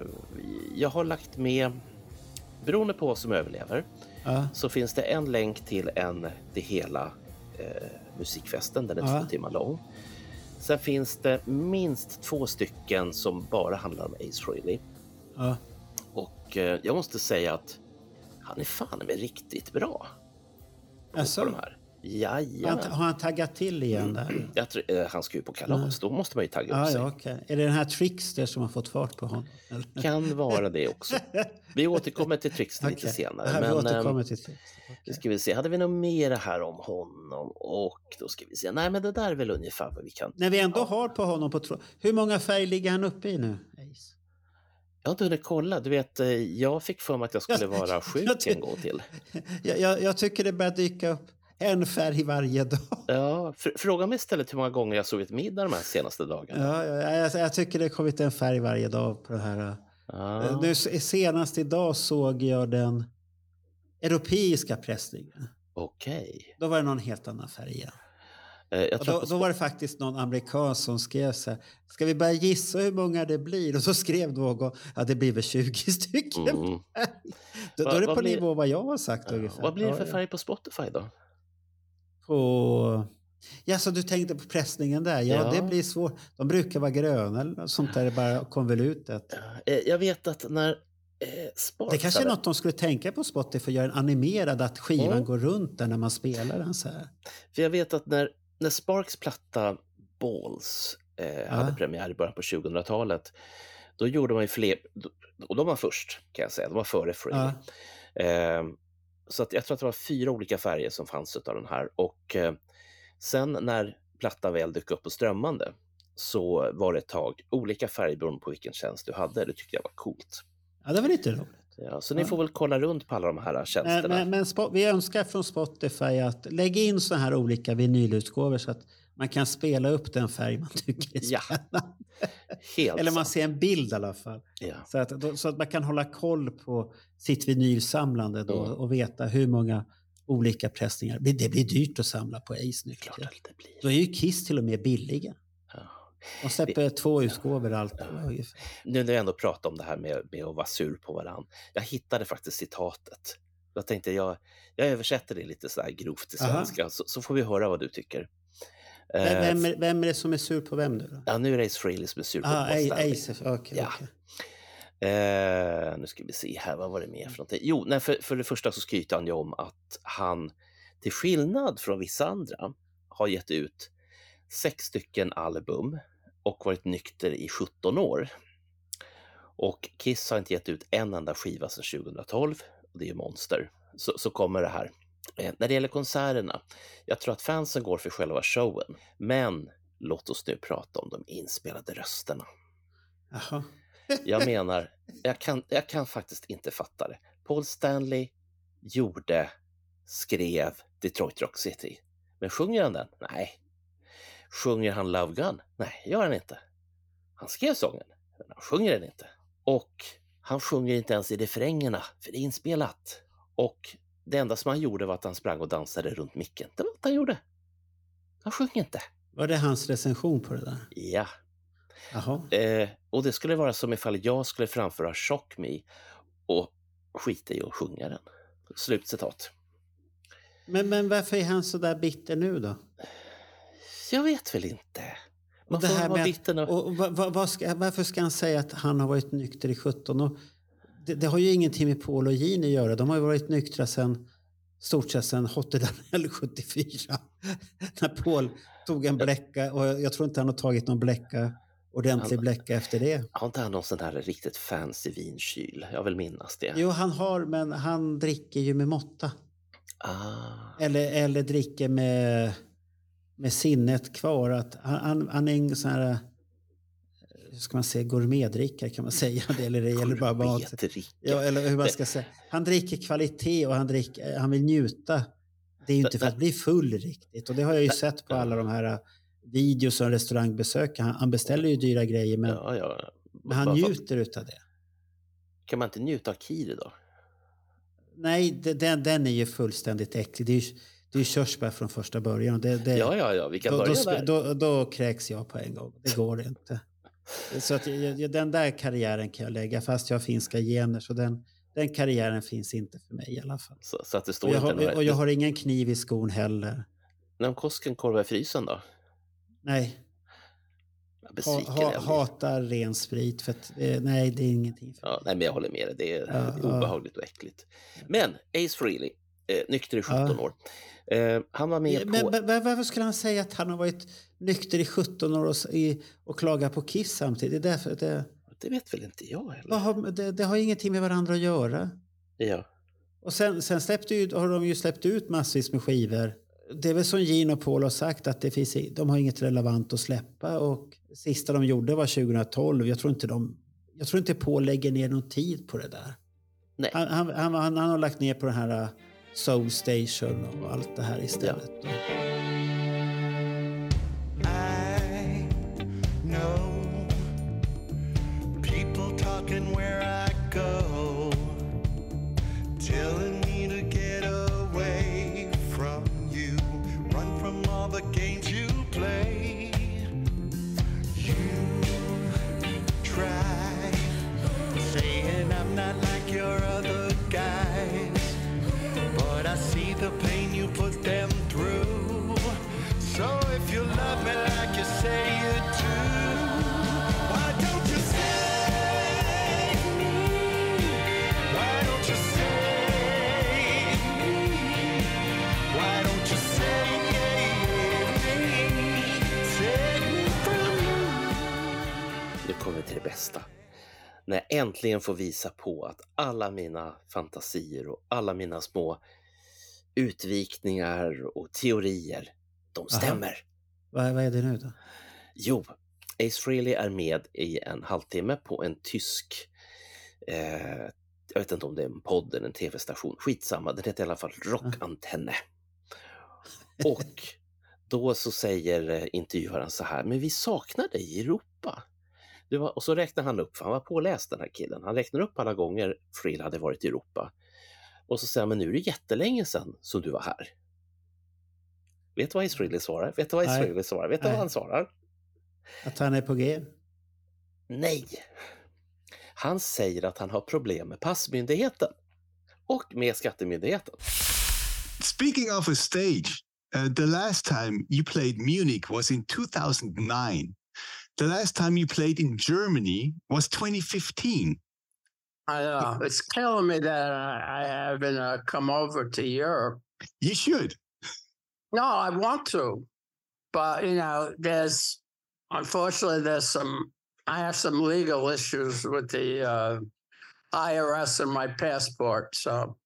jag har lagt med, beroende på vad som överlever, ja. så finns det en länk till en det hela eh, musikfesten. Den är ja. två timmar lång. Sen finns det minst två stycken som bara handlar om Ace Frehley. Ja. Och eh, jag måste säga att han är fan med riktigt bra. På, alltså. på de här. Jajamän. Har han taggat till igen där? Mm. Jag tror, eh, han ska ju på kalas, mm. då måste man ju tagga upp ah, sig. Ja, okay. Är det den här Trickster som har fått fart på honom? Eller? [LAUGHS] Kan vara det också. Vi återkommer till Trickster okay. lite senare. Aha, men, vi återkommer till Trickster. Okay. ska vi se, hade vi något mer här om honom? Och då ska vi se, nej men det där är väl ungefär vad vi kan... När vi ändå ja. har på honom på tråd, hur många färg ligger han uppe i nu? Ace? Jag har inte hunnit kolla. Du vet, eh, jag fick för mig att jag skulle [LAUGHS] vara sjuk en gång till. [LAUGHS] Jag, jag, jag tycker det börjar dyka upp en färg varje dag. Ja, fråga mig istället hur många gånger jag sovit middag de här senaste dagarna. Ja, jag, jag tycker det kommit en färg varje dag på det här. Ah. Nu, senast idag såg jag den europeiska pressningen. Okej. Okay. Då var det någon helt annan färg igen. Eh, då, då, var det faktiskt någon amerikan som skrev så här, ska vi börja gissa hur många det blir? Och så skrev någon, ja det blir väl 20 stycken. Mm. då, då, är det på blir, nivå vad jag har sagt ja, ungefär. Vad blir det för färg på Spotify då? På... Ja, så du tänkte på pressningen där? Ja, ja. det blir svårt. De brukar vara gröna eller sånt där, bara konvolutet. Eh, jag vet att när eh, Sparks det kanske är något de skulle tänka på Spotify, göra en animerad, att skivan mm. går runt där när man spelar den så här. För jag vet att när när Sparks platta Balls eh, ja. hade premiär i början på 2000-talet, då gjorde man ju fler, och de var först kan jag säga, de var före Free. Ja. Eh, så att jag tror att det var fyra olika färger som fanns av den här och eh, sen när plattan väl dök upp på strömmande så var det ett tag olika färger beroende på vilken tjänst du hade. Det tyckte jag var coolt. Ja, det var lite roligt. Ja, så ni får väl kolla runt på alla de här tjänsterna. Men, men, men vi önskar från Spotify att lägga in så här olika vinylutgåvor så att man kan spela upp den färg man tycker är spännande. Ja, Eller man ser en bild i alla fall. Ja. Så, att, så att man kan hålla koll på sitt vinylsamlande då mm. och veta hur många olika pressningar. Det blir dyrt att samla på Ace nu. Klart det blir. Då är ju Kiss till och med billiga. De släpper vi, två utgåvor alltid. Ja. Nu när vi ändå pratar om det här med, med att vara sur på varandra. Jag hittade faktiskt citatet. Jag tänkte jag, jag översätter det lite så här grovt till svenska så, så, får vi höra vad du tycker. Vem, vem, är, vem är det som är sur på vem nu då? Ja, nu är det Ace Frehley som är sur på ah, Paul Ace, okay, ja. Okay. Eh, nu ska vi se här, vad var det mer för någonting? Jo, nej, för, för det första så skryter han ju om att han till skillnad från vissa andra har gett ut sex stycken album och varit nykter i 17 år. Och Kiss har inte gett ut en enda skiva sedan 2012 och det är Monster. Så, så kommer det här. Eh, när det gäller konserterna, jag tror att fansen går för själva showen, men låt oss nu prata om de inspelade rösterna. Aha. jag [LAUGHS] menar, jag kan, jag kan faktiskt inte fatta det. Paul Stanley gjorde, skrev Detroit Rock City. Men sjunger han den? Nej, Sjunger han Love Gun? Nej, gör han inte. Han skrev sången, men han sjunger den inte. Och han sjunger inte ens i refrängerna, för det är inspelat. Och det enda som han gjorde var att han sprang och dansade runt micken. Det var allt han gjorde. Han sjöng inte. Var det hans recension på det där? Ja. Eh, och det skulle vara som ifall jag skulle framföra Shock Me och skita i att sjunga den. Slutcitat. Men, men varför är han så där bitter nu då? Jag vet väl inte. Man det här med, och, och, vad, vad ska, varför ska han säga att han har varit nykter i 17 år? Det, det, har ju ingenting med Paul och Gene att göra. De har ju varit nyktra sen stort sett sen Hotte Danell [LAUGHS] 74. När Paul tog en bläcka och jag tror inte han har tagit någon bläcka ordentlig bläcka efter det. Har inte han någon sån där riktigt fancy vinkyl? Jag vill minnas det. Jo, han har, men han dricker ju med måtta. Ah. Eller, eller dricker med med sinnet kvar. Att han, han är en sån här ska man säga, gourmetdrickare kan man [LAUGHS] säga. Eller det gäller bara mat. Ja, eller hur man ska säga. Han dricker kvalitet och han, dricker, han vill njuta. Det är ju inte för att bli full riktigt. Och det har jag ju sett på alla de här eh, videos och restaurangbesök. Han, han beställer ju dyra grejer men, ja, ja. men han njuter utav det. Kan man inte njuta av Kiri då? Nej, den, den är ju fullständigt äcklig. Det är ju, det är körsbär från första början. Det, det, ja, ja, ja, vi kan då, börja då, där. Då, då kräks jag på en gång. Det går inte. Så att jag, den där karriären kan jag lägga, fast jag har finska gener. Så den, den karriären finns inte för mig i alla fall. Så, så att det står och jag, har, några... och jag har ingen kniv i skon heller. När Koskenkorva i frysen då? Nej. Ha, ha, hatar ren sprit. För att, eh, nej, det är ingenting. För ja, nej, men jag håller med dig. Det är, ja, det är obehagligt och äckligt. Men Ace Frehley, eh, nykter i 17 ja. år. Eh, han var med men, på... Varför skulle han säga att han har varit nykter i 17 år och, i, och klagar på Kiss samtidigt? Det, därför, det, det vet väl inte jag heller. Har, det, det, har ingenting med varandra att göra. Ja. Och sen, sen släppte ju, har de ju släppt ut massvis med skivor. Det är väl som Gene och Paul har sagt att det finns, de har inget relevant att släppa. Och sista de gjorde var 2012. Jag tror inte, de, jag tror inte Paul lägger ner någon tid på det där. Nej. Han, han, han, han har lagt ner på den här Soul Station och allt det här istället. Ja. När jag äntligen får visa på att alla mina fantasier och alla mina små utvikningar och teorier, de stämmer. Vad, vad är det nu då? Jo, Ace Frehley är med i en halvtimme på en tysk, eh, jag vet inte om det är en podd eller en tv-station, skitsamma, den heter i alla fall Rockantenne. Och då så säger eh, intervjuaren så här, men vi saknar dig i Europa. Det var, och så räknar han upp, för han var påläst den här killen, han räknar upp alla gånger Frill hade varit i Europa. Och så säger han, men nu är det jättelänge sedan som du var här. Vet du vad Israeli svarar? Vet du vad Israeli svarar? Vet du vad han svarar? Att han är på G? Nej. Han säger att han har problem med passmyndigheten och med skattemyndigheten. Speaking of a stage, uh, the last time you played Munich was in 2009. The last time you played in Germany was 2015. I know. It's killing me that I haven't uh, come over to Europe. You should. No, I want to. But, you know, there's, unfortunately, there's some, I have some legal issues with the uh, IRS and my passport. So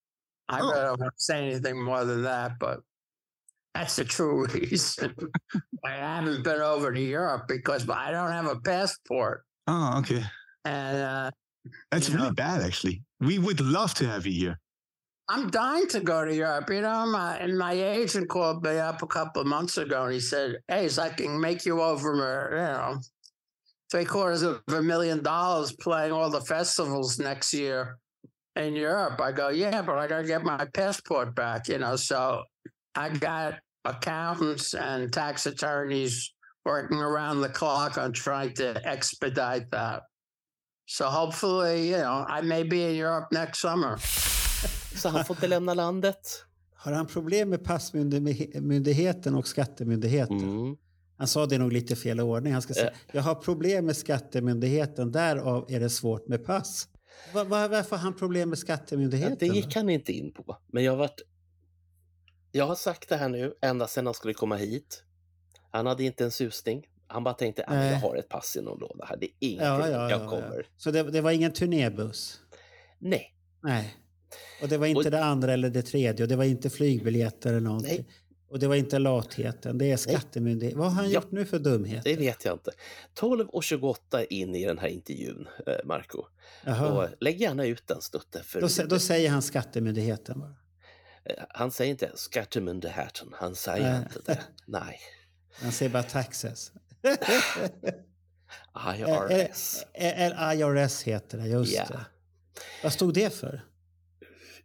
I Oh. don't want to say anything more than that. But that's the true [LAUGHS] reason. I haven't been over to Europe because I don't have a passport. Oh, okay. And uh, That's You know- really bad, actually. We would love to have you here. I'm dying to go to Europe. You know, my and my agent called me up a couple of months ago and he said, Hey, I can make you over, uh, you know, three quarters of a million dollars playing all the festivals next year in Europe. I go, Yeah, but I gotta get my passport back, you know. So I got accountants and tax attorneys working around the clock on trying to expedite that. So hopefully, you know, I may be in Europe next summer. [LAUGHS] Så han får inte lämna landet. Har han problem med passmyndigheten och skattemyndigheten? Mm. Han sa det nog lite fel ordning. Han ska säga, Eh. jag har problem med skattemyndigheten, därav är det svårt med pass. Va, va, varför har han problem med Ja, skattemyndigheten? det då? gick han inte in på. Men jag har varit... Jag har sagt det här nu ända sedan han skulle komma hit. Han hade inte en susning. Han bara tänkte, "Ah, men jag har ett pass i någon låda här. Det är ingenting. Ja, ja, jag ja, kommer. Så det, det var ingen turnébuss? Nej. Nej. Och det var inte Och- det andra eller det tredje och det var inte flygbiljetter eller någonting. Nej. Och det var inte latheten, det är skattemyndigheten. Vad har han Ja. gjort nu för dumhet? Det vet jag inte. 12 och 28 in i den här intervjun, eh, Marco. Jaha. Och lägg gärna ut den Stutte. För Då, då säger han skattemyndigheten bara. Han säger inte skattemyndigheten, han säger inte det. Nej. Han säger bara taxes. IRS. Eller IRS heter det, just Ja. det. Vad stod det för?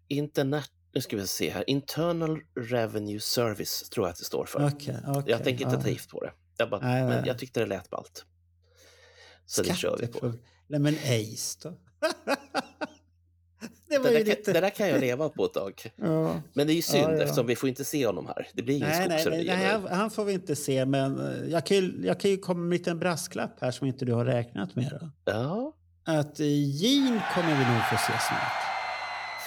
Internet, nu ska vi se här. Internal Revenue Service tror jag att det står för. Okej, okej, jag tänker inte ja. ta gift på det. Jag, bara, Nej, men nej. jag tyckte det lät ballt. Så det kör vi på. Nej men Ace då? [LAUGHS] det var Det där, kan, lite... det där kan jag leva på ett tag. Ja. Men det är ju synd Ja, ja. eftersom vi får inte se honom här. Det blir ingen Nej, nej, nej, nej han, han får vi inte se, men eh, jag kan, ju, jag kan ju komma med en liten brasklapp här som inte du har räknat med. Då. Ja, Att eh, Jean kommer vi nog få se snart.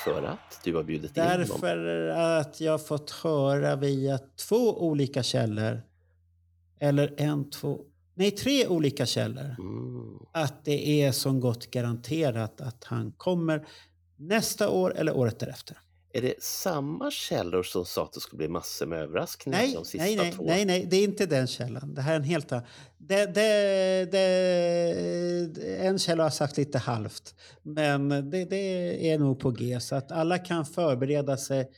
för att du har bjudit in honom. Därför att jag har fått höra via två olika källor, eller en, två, nej tre olika källor, Mm. att det är som gott garanterat att han kommer nästa år eller året därefter. Är det samma källor som sa att det skulle bli massor med överraskningar Nej, de sista nej, nej, två? nej, nej, det är inte den källan. Det här är en helt annan. Det, det, det, en källa har sagt lite halvt, men det, det är nog på G. Så att alla kan förbereda sig.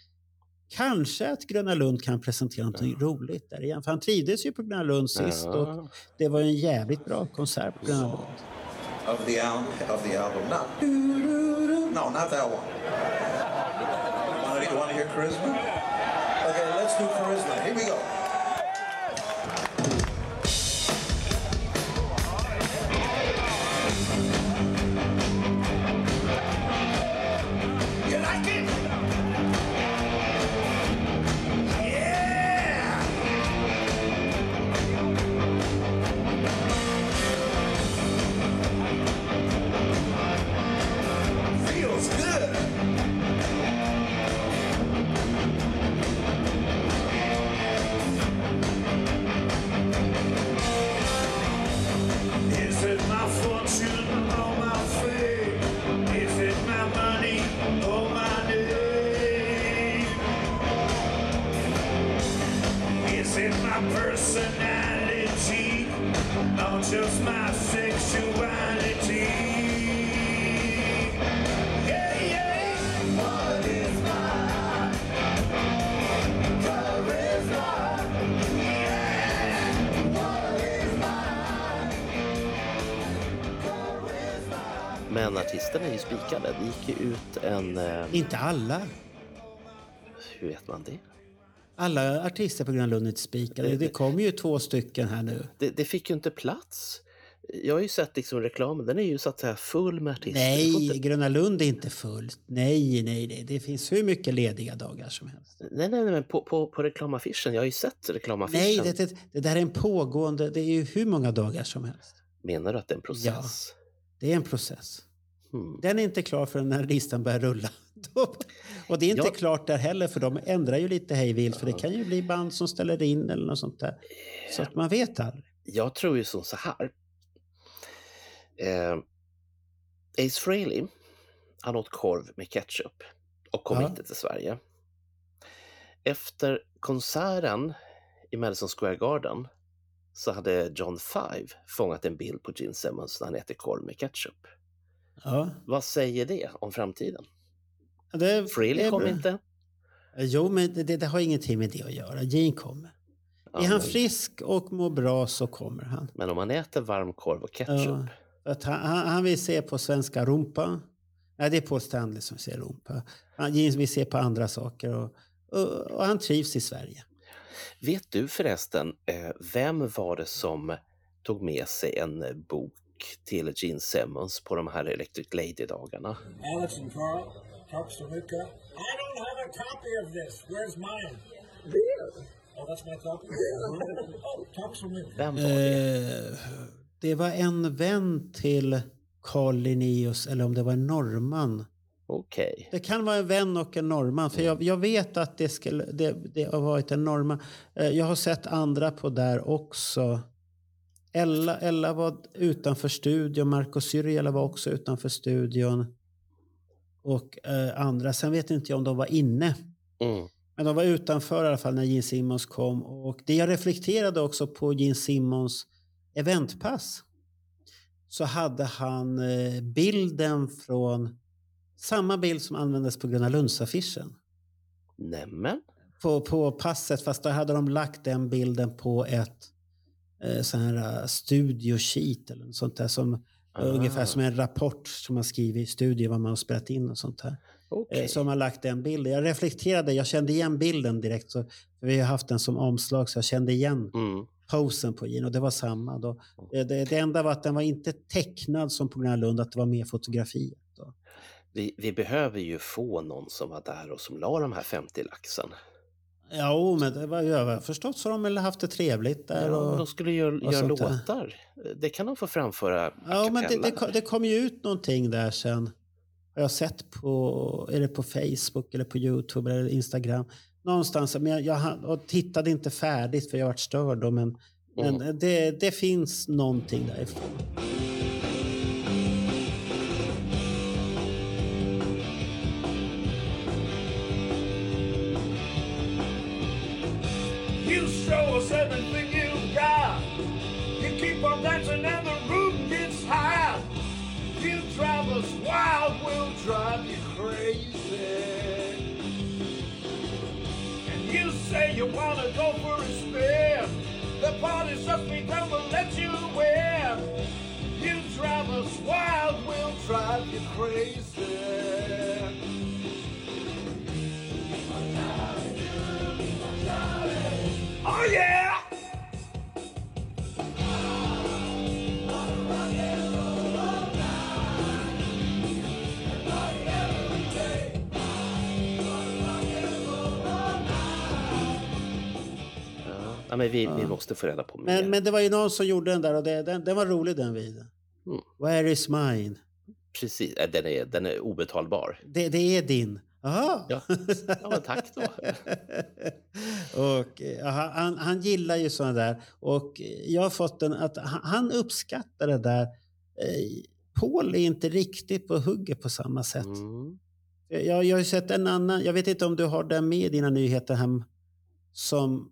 Kanske att Gröna Lund kan presentera något roligt där igen. För han trivdes ju på Gröna Lund sist Ja. och det var ju en jävligt bra konsert på Gröna Lund. of the album of the album. Not. No, not that one. Want to, you want to hear charisma? Okay, let's do charisma. Here we go. Artisterna är ju spikade. Det gick ju ut en... Eh, Inte alla. hur vet man det? Alla artister på Gröna Lund är inte spikade. Det kommer ju två stycken här nu. det? Det fick ju inte plats. Jag har ju sett liksom reklamen, den är ju så att säga full med artister. Det Nej, inte- Gröna Lund är inte fullt. Nej, nej, nej. Det finns hur mycket lediga dagar som helst. Nej, nej, nej, men på, på, på reklamaffischen. Jag har ju sett reklamaffischen. Nej, det, det, det där är en pågående... Det är ju hur många dagar som helst. Menar du att det är en process? Det är en process. Hmm. Den är inte klar förrän när listan börjar rulla. [LAUGHS] Och det är inte Ja. klart där heller för de ändrar ju lite hejvilt för det kan ju bli band som ställer in eller något sånt där. Så att man vet aldrig. Jag tror ju som så här. Eh, Ace Frehley, han åt korv med ketchup och kom Ja. inte till Sverige. Efter konserten i Madison Square Garden så hade John Five fångat en bild på Gene Simmons när han äter korv med ketchup. Ja. Vad säger det om framtiden? Det, Frehley det- kom inte. Jo, men det, det har ingenting med det att göra. Gene kommer. Ja, är han men- frisk och mår bra så kommer han. Men om man äter varm korv och ketchup. Ja, han, han, han vill se på svenska rumpa. Nej, det är Paul Stanley som ser rumpa. Han Gene vill se på andra saker och, och, och han trivs i Sverige. Vet du förresten, eh, vem var det som tog med sig en eh, bok till Gene Simmons på de här Electric Lady-dagarna? Alex and Carl, talks to Luca. I don't have a copy of this. Where's mine? There. Oh, that's my copy? oh, talks to me. Vem var det? Eh, det var en vän till Carl Linnaeus, eller om det var en norrman. Okej. Det kan vara en vän och en norrman, för jag, jag vet att det, skulle, det, det har varit en norrman. Eh, Jag har sett andra på där också. Ella, Ella var utanför studion, Marco Syrjala var också utanför studion. Och eh, andra, sen vet inte jag om de var inne. Mm. Men de var utanför i alla fall när Gene Simmons kom. Och det jag reflekterade också på Gene Simmons eventpass. Så hade han eh, bilden från samma bild som användes på Gröna Lunds-affischen. Nämen. På, på passet, fast då hade de lagt den bilden på ett eh, sån här uh, studio sheet eller något sånt där. Som, Ah. Ungefär som en rapport som man skriver i studio vad man har spelat in och sånt. Okej. Eh, Som har lagt den bilden. Jag reflekterade, jag kände igen bilden direkt. Så, vi har haft den som omslag så jag kände igen Mm. posen på och det var samma. Då. Eh, Det, det enda var att den var inte tecknad som på Gröna Lund, att det var mer fotografier. Då. Vi, vi behöver ju få någon som var där och som la de här 50 laxen. Ja, men det var, jag har förstått så har de väl haft det trevligt där. Ja, och, de skulle göra, göra låtar. Det kan de få framföra Ja, men det, det, kom- det kom ju ut någonting där sen. Har jag sett på, är det på Facebook eller på Youtube eller Instagram. Någonstans, men jag, jag tittade inte färdigt för jag varit störd då, men, Mm. men det, det finns någonting därifrån. Show everything you've got. You keep on dancing and the room gets high. You drive us wild, we'll drive you crazy. And you say you wanna go for a spin. The party's just begun, we'll let you win. You drive us wild, we'll drive you crazy. Men vi, vi måste få reda på mer. Men, men det var ju någon som gjorde den där och det, den, den var rolig den videon. Mm. Where is mine? Precis, äh, den är, den är obetalbar. Det, det är din. Jaha. Ja. ja, tack då. [LAUGHS] och, eh, han, han gillar ju sådana där. Och jag har fått den att han, uppskattar det där. Eh, Paul är inte riktigt på hugget på samma sätt. Mm. Jag, jag har ju sett en annan, jag vet inte om du har den med i dina nyheter hem, som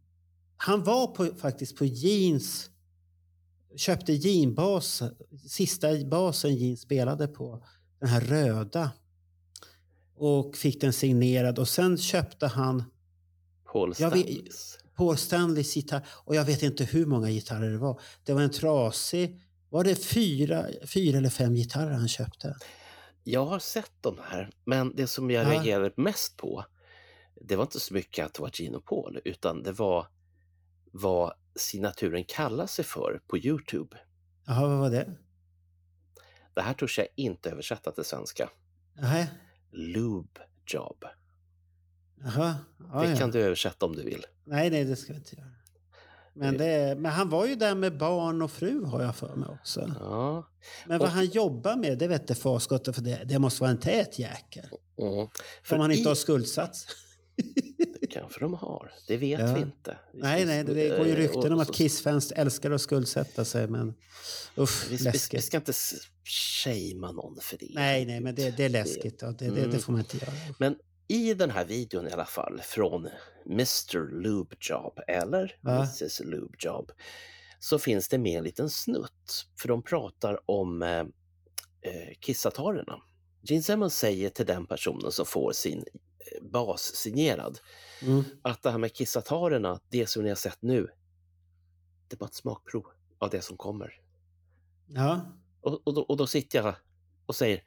han var på, faktiskt på Jeans köpte jeanbas, sista basen Jean spelade på, den här röda. Och fick den signerad och sen köpte han Paul Stanleys. Paul Stanleys gitarr. Och jag vet inte hur många gitarrer det var. Det var en trasig... Var det fyra, fyra eller fem gitarrer han köpte? Jag har sett de här, men det som jag Ja. reagerade mest på, det var inte så mycket att det var Gino Paul, utan det var vad signaturen kallar sig för på Youtube. Jaha, vad var det? Det här törs jag inte översätta till svenska. Jaha, Lube job. Jaha. Ja, det ja. kan du översätta om du vill. Nej, nej, det ska vi inte göra. Men, det, men han var ju där med barn och fru har jag för mig också. Ja. Men vad Och- han jobbar med, det vet farskottet för det, det måste vara en tät jäkel. Mm. Om han i- inte har skuldsats. Det kanske de har, det vet Ja. vi inte. Vi Nej, nej, det, det går ju eh, rykten om att Kiss-fans älskar att skuldsätta sig, men usch, Vi, vi, vi läskigt. ska inte shamea någon för det. Nej, nej, men det, det är läskigt. Det, det, det Mm. får man inte göra. Men i den här videon i alla fall från Mr Lube Job eller Ja. Mrs Lube Job så finns det med en liten snutt för de pratar om eh, eh, kissatarerna. Gene Simmons säger till den personen som får sin eh, bas signerad Mm. att det här med kissatarerna, det som ni har sett nu, det är bara ett smakprov av det som kommer. Ja, Och, och, då, och då sitter jag och säger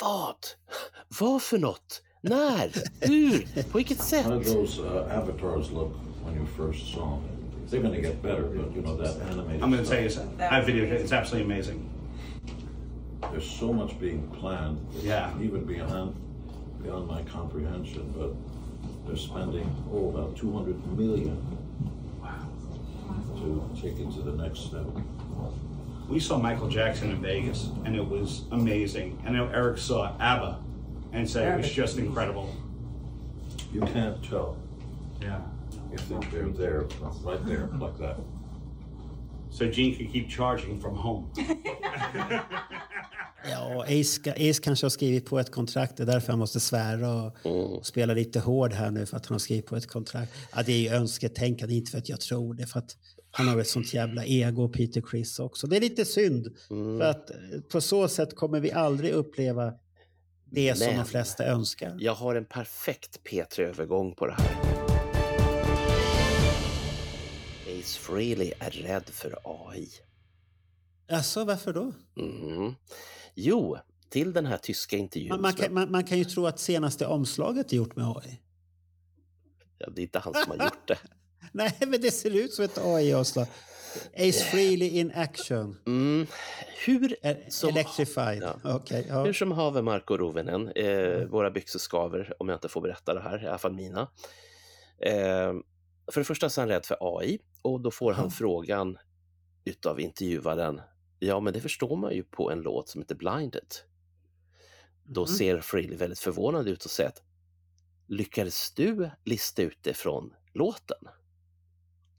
Vad? Vad för något? När? Hur? På vilket sätt? How did those uh, avatars look when you first saw them? They're going to get better, but you know that animated. I'm going to tell you something. That video, it's absolutely amazing. There's so much being planned. Yeah. Even beyond beyond my comprehension, but they're spending oh about 200 million. To take it to the next step. We saw Michael Jackson in Vegas, and it was amazing. I know Eric saw ABBA and said it was just incredible. You can't tell. Yeah. You think they're there, right there, like that. So Gene could keep charging from home. [LAUGHS] [LAUGHS] ja Ace, Ace kanske har skrivit på ett kontrakt. Det är därför han måste svära och, och spela lite hård här nu för att han har skrivit på ett kontrakt. Ja, det är ju önsketänkande, inte för att jag tror det. För att han har ett sånt jävla ego, Peter Criss också. Det är lite synd. Mm. För att eh, på så sätt kommer vi aldrig uppleva det som Men- de flesta önskar. Jag har en perfekt P3-övergång på det här. Ace Frehley är rädd för AI. Alltså, varför då? Mm. Jo, till den här tyska intervjun. Man, man, kan, man, man kan ju tro att senaste omslaget är gjort med AI. ja, det är inte han som har gjort det. [LAUGHS] Nej, men det ser ut som ett AI-omslag. Ace Frehley in action. Mm. Hur som, Electrified. Ja. Okej, ja. Hur som haver Marco Rovinen, eh, våra byxor skaver om jag inte får berätta det här, i alla fall mina. Eh, för det första så är han rädd för AI och då får han Ja. frågan utav intervjuaren, ja men det förstår man ju på en låt som heter Blinded. Då Mhm. ser Frehley väldigt förvånad ut och säger att lyckades du lista ut det från låten?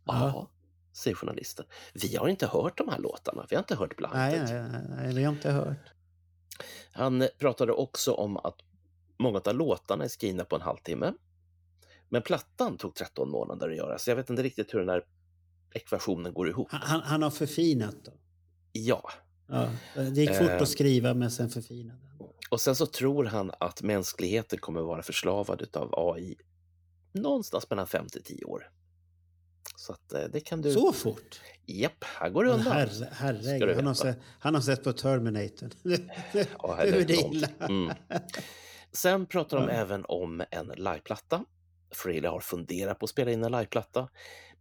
Ja. Säger journalisten. Vi har inte hört de här låtarna, vi har inte hört Blinded. Nej, nej, nej, vi har inte hört. Han pratade också om att många av låtarna är skrivna på en halvtimme. Men plattan tog 13 månader att göra, så jag vet inte riktigt hur den här ekvationen går ihop. Han, han- har förfinat då. Ja, Ja, det gick fort Eh. att skriva men sen förfinade. och sen så tror han att mänskligheten kommer vara förslavad av AI någonstans mellan 5 till 10 år. Så att eh, det kan du... Så fort? Japp, här går det undan. Herre, herregud, han har, sett, han har sett på Terminator. [LAUGHS] Ja, nu är det illa. Mm. Sen pratar de Ja. även om en liveplatta. Frehley har funderat på att spela in en liveplatta.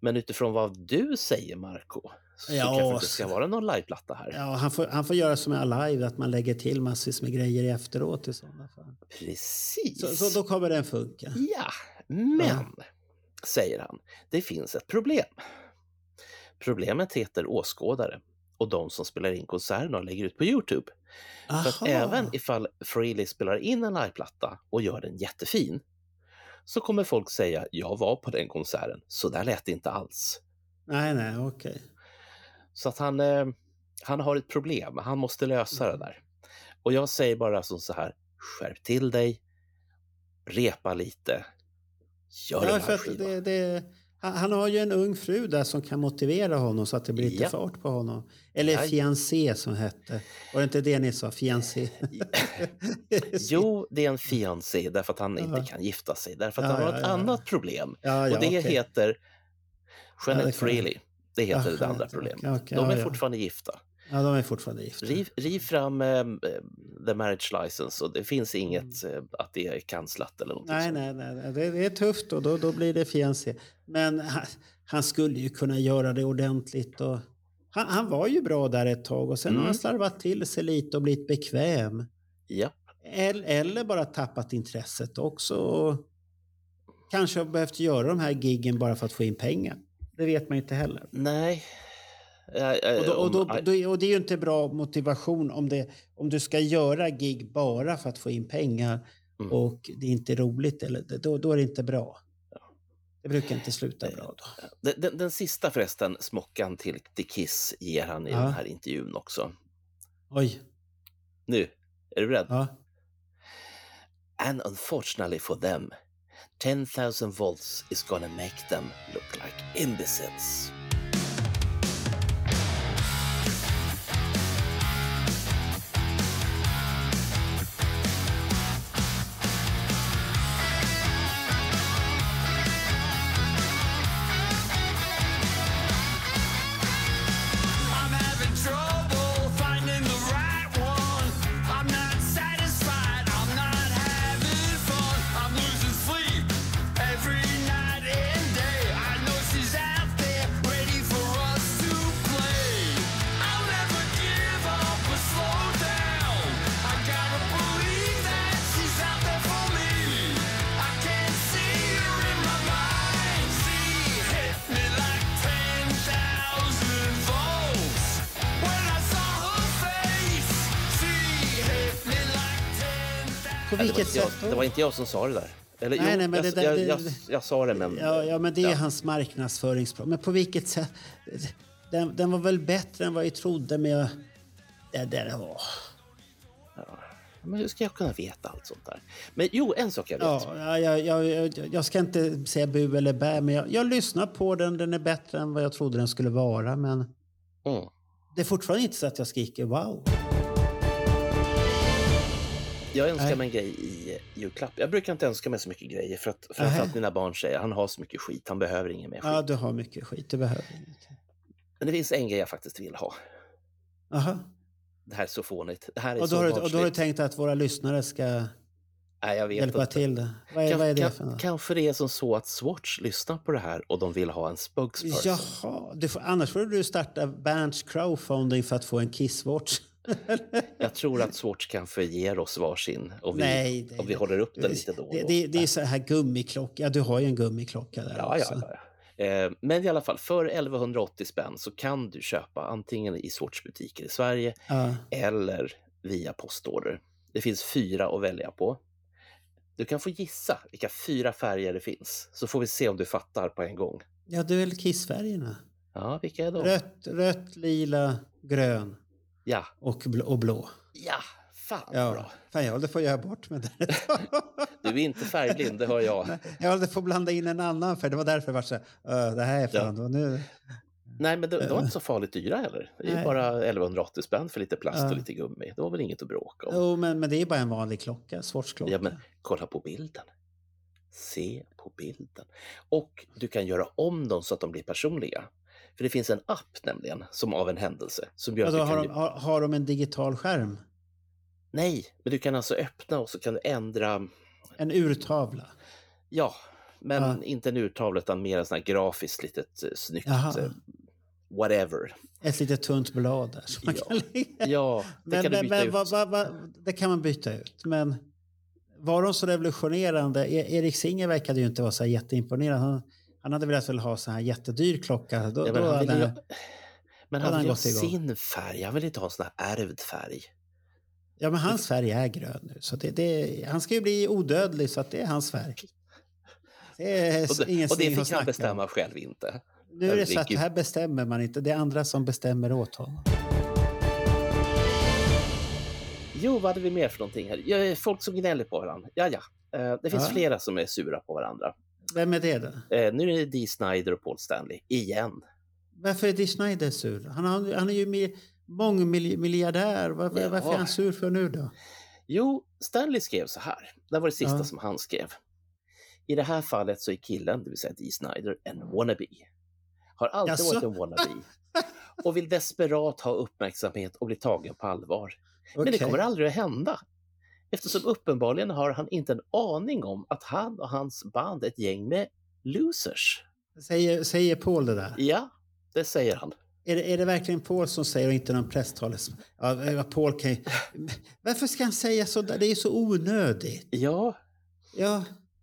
Men utifrån vad du säger, Marco, så Ja, kanske det inte ska vara någon liveplatta här. Ja, han, får, han får göra som är live, att man lägger till massvis med grejer efteråt i sådana fall. Precis. Så, så då kommer den funka. Ja, men, säger han, det finns ett problem. Problemet heter åskådare och de som spelar in konserterna och lägger ut på Youtube. För att Aha. även ifall Frehley spelar in en liveplatta och gör den jättefin så kommer folk säga jag var på den konserten, så där lät det inte alls. Nej, nej, okej. Så att han, eh, han har ett problem, han måste lösa Mm. det där. Och jag säger bara som så här, skärp till dig, repa lite, gör Ja, den här skivan. det, det, Han, har ju en ung fru där som kan motivera honom så att det blir lite Ja. fart på honom. Eller Ja. fiancé som hette. Var det inte det ni sa? Fiancé? [LAUGHS] Jo, det är en fiancé därför att han inte Ja. kan gifta sig. Därför att Ja, han har ja, ett ja. annat problem. Ja, ja, och det okej. heter Ja, Jeanette det kan- Freely. Det heter Ja, det andra problemet. okej, De ja, är ja. fortfarande gifta. Ja, de är fortfarande gifta. Riv, riv fram eh, the marriage license och det finns inget Mm. eh, att det är kanslat eller någonting Nej, nej, nej. nej. Det, det är tufft och då, då blir det fiancé. Men han, han skulle ju kunna göra det ordentligt. Och, han, han var ju bra där ett tag och sen har Mm. han slarvat till sig lite och blivit bekväm. Ja. Eller, eller bara tappat intresset också. Och kanske har behövt göra de här giggen bara för att få in pengar. Det vet man inte heller. Nej. Eh, eh, Och, då, och, då, då, och det är ju inte bra motivation om, det, om du ska göra gig bara för att få in pengar Mm. och det är inte roligt. Eller, då, då är det inte bra. Det brukar inte sluta bra då. Den, den, den sista förresten, smockan till, till Kiss, ger han i Ja. den här intervjun också. Oj. Nu, är du beredd? Ja. And unfortunately for them, 10,000 volts is gonna make them look like imbeciles. Jag som sa det där. Eller, Nej, jo, nej, men jag, det där- jag, det- jag, jag sa det, men... Ja, ja, men det är Ja. hans marknadsföringsplan. Men på vilket sätt? Den, den var väl bättre än vad jag trodde, men jag... Det där var... Men hur ska jag kunna veta allt sånt där? Men jo, en sak jag vet. Ja, ja, jag, jag, jag, jag ska inte säga bu eller bä, men jag, jag lyssnar på den. Den är bättre än vad jag trodde den skulle vara, men... Mm. Det är fortfarande inte så att jag skriker wow. Jag önskar Nej. mig en grej i julklapp. Jag brukar inte önska mig så mycket grejer för att framförallt mina barn säger han har så mycket skit, han behöver ingen mer skit. Ja, du har mycket skit. Du behöver inget. Men det finns en grej jag faktiskt vill ha. Aha. Det här är så fånigt. Det här är Och då, så har du, och då har du tänkt att våra lyssnare ska Nej, jag vet hjälpa inte. till? Det. Vad är, Kan- vad är det kan- för något? Kanske det är som så att Swatch lyssnar på det här och de vill ha en spokesperson. Jaha, du får, annars får du starta Berns crowdfunding för att få en Kisswatch. Jag tror att Swatch kanske ger oss varsin och vi, Nej, det- och vi håller upp den lite då och Det, då. det, det är så här gummiklocka. Ja, du har ju en gummiklocka där Ja, också. ja. ja. Eh, Men i alla fall, för 1180 spänn så kan du köpa antingen i Swatch-butiker i Sverige Ja. eller via postorder. Det finns fyra att välja på. Du kan få gissa vilka fyra färger det finns, så får vi se om du fattar på en gång. Ja, det är väl Kissfärgerna? Ja, vilka är de? Rött, rött, lila, grön Ja, och blå. Och blå. ja, fan Ja, bra. fan, jag håller på att göra bort med det. [LAUGHS] Du är inte färgblind, det hör jag. Jag håller på att blanda in en annan färg. Det var därför det var så här, "Öh, det här är fan... och Nu, Nej, men de, de var inte [LAUGHS] så farligt dyra heller. Det är Nej. bara 1180 spänn för lite plast Ja. och lite gummi. Det var väl inget att bråka om. jo, men, men det är bara en vanlig klocka, Swatchklocka. Ja, men kolla på bilden. Se på bilden. Och du kan göra om dem så att de blir personliga. För det finns en app nämligen, som av en händelse, som gör Alltså, att du har, kan... de, har, har de en digital skärm? Nej, men du kan alltså öppna och så kan du ändra... En urtavla? Ja, men Ja. inte en urtavla utan mer en sån här grafiskt litet eh, snyggt... Jaha. eh, Whatever. Ett litet tunt blad där som man Ja. kan lägga. Ja, det Men, kan du byta men ut. vad, vad, vad, det kan man byta ut. Men var de så revolutionerande? E- Erik Singer verkade ju inte vara så jätteimponerad. Han, han hade velat väl ha så här jättedyr klocka. Då, Ja, men då han hade ju, [SIGHS] men hade han vill ha sin färg. Han vill inte ha sån här ärvd färg. Ja, men hans färg är grön nu. Så det, det, han ska ju bli odödlig, så att det är hans färg. [LAUGHS] Det är Och det, ingen och det fick han bestämma själv inte. Nu är det så att här bestämmer man inte. Det är andra som bestämmer åt honom. Jo, vad hade vi mer för någonting här? Folk som gnäller på varandra. Ja, ja. Eh, Det finns Ja. flera som är sura på varandra. Vem är det då? Eh, nu är det Dee Snider och Paul Stanley, igen. Varför är Dee Snider sur? Han, har, han är ju mi- mångmiljardär. Var, Ja. Varför är han sur för nu då? Jo, Stanley skrev så här. Det var det sista Ja. som han skrev. I det här fallet så är killen, det vill säga Dee Snider, en wannabe. Har alltid Jaså? varit en wannabe. [LAUGHS] Och vill desperat ha uppmärksamhet och bli tagen på allvar. Men det kommer aldrig att hända. Eftersom uppenbarligen har han inte en aning om att han och hans band är ett gäng med losers. Säger, säger Paul det där? Ja, det säger han. Är det, är det verkligen Paul som säger och inte någon presstalesman? Ja, eh, Paul kan ju... [LAUGHS] Varför ska han säga så där? Det är ju så onödigt. Ja. Ja.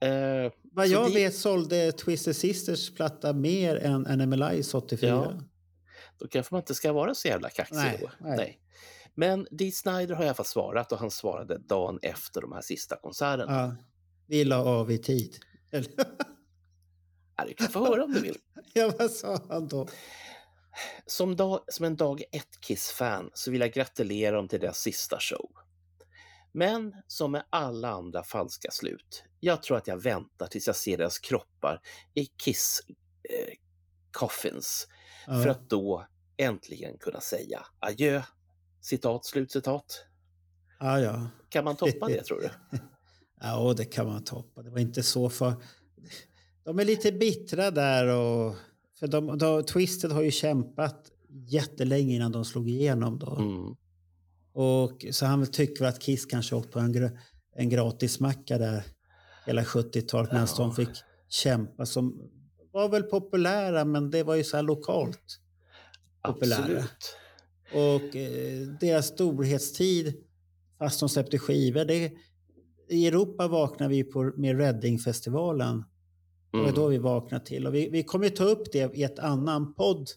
Eh, Vad jag det- vet sålde Twisted Sisters platta mer än Animalize 84. Ja. Då kanske man inte ska vara så jävla kaxig Nej, då. nej. Men Dee Snider har i alla fall svarat och han svarade dagen efter de här sista konserterna. Ja. Vi la av i tid. Ja, du kan få höra om du vill. [LAUGHS] ja, vad sa han då? Som, dag, som en dag ett Kiss-fan så vill jag gratulera dem till deras sista show. Men som med alla andra falska slut, jag tror att jag väntar tills jag ser deras kroppar i Kiss eh, coffins Ja. för att då äntligen kunna säga adjö. Citat, slutcitat. Ja, ja. Kan man toppa det [LAUGHS] tror du? Ja, det kan man toppa. Det var inte så för... De är lite bittra där och... För de, de, Twisted har ju kämpat jättelänge innan de slog igenom då. Mm. Och så han tycker att Kiss kanske åkt på en, en gratismacka där hela 70-talet medan de fick kämpa som var väl populära men det var ju så här lokalt populära. Absolut. Och eh, deras storhetstid, fast de släppte skivor, det, i Europa vaknar vi på, med Reading-festivalen. Det var Mm. då vi vaknade till. Och vi, vi kommer ju ta upp det i ett annan podd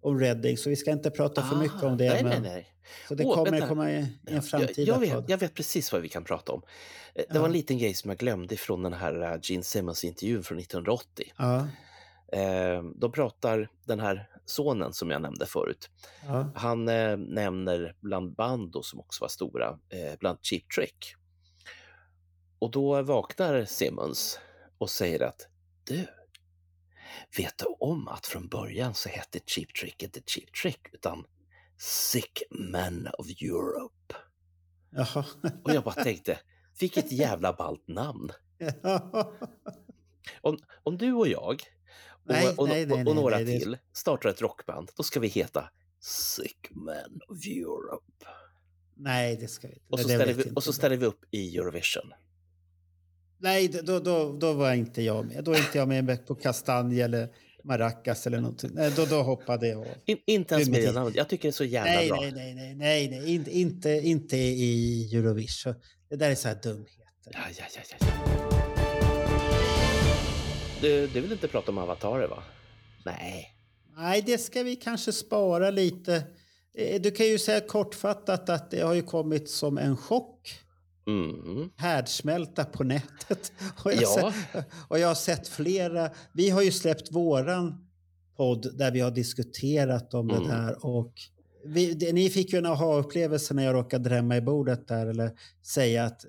om Reading, så vi ska inte prata för mycket om det. Ah, nej, men, nej, nej. Så det Åh, kommer vänta. komma i, i en framtida jag, jag, vet, jag vet precis vad vi kan prata om. Eh, Det var en liten grej som jag glömde från den här eh, Gene Simmons-intervjun från 1980. Ja, Eh, Då pratar den här sonen som jag nämnde förut. ja, Han eh, nämner bland band då, som också var stora, eh, bland Cheap Trick. Och då vaknar Simmons och säger att du, vet du om att från början så hette Cheap Trick inte Cheap Trick utan Sick Men of Europe. jaha. Och jag bara tänkte, vilket jävla ballt namn. [LAUGHS] Om, om du och jag Nej, och, nej, nej, och, några till startar ett rockband, då ska vi heta Sick Men of Europe. Nej, det ska vi inte. Och så, ställer vi, inte och så ställer vi upp i Eurovision. Nej, då, då, då var inte jag med. Då är inte jag med på kastanj eller maracas eller någonting. Nej, då, då hoppade jag av. In, inte ens med namnet. Jag tycker det är så jävla Nej, bra. nej, nej, nej, nej, nej. Inte, inte, inte i Eurovision. Det där är så här dumheter. Ja, ja, ja, ja. Du, du vill inte prata om avatarer va? Nej. Nej, det ska vi kanske spara lite. Eh, Du kan ju säga kortfattat att det har ju kommit som en chock. Mm. Härdsmälta på nätet. [LAUGHS] Och jag, Ja. sett, och jag har sett flera. Vi har ju släppt våran podd där vi har diskuterat om Mm. det där. Och vi, det, ni fick ju en aha-upplevelse när jag råkade drämma i bordet där eller säga att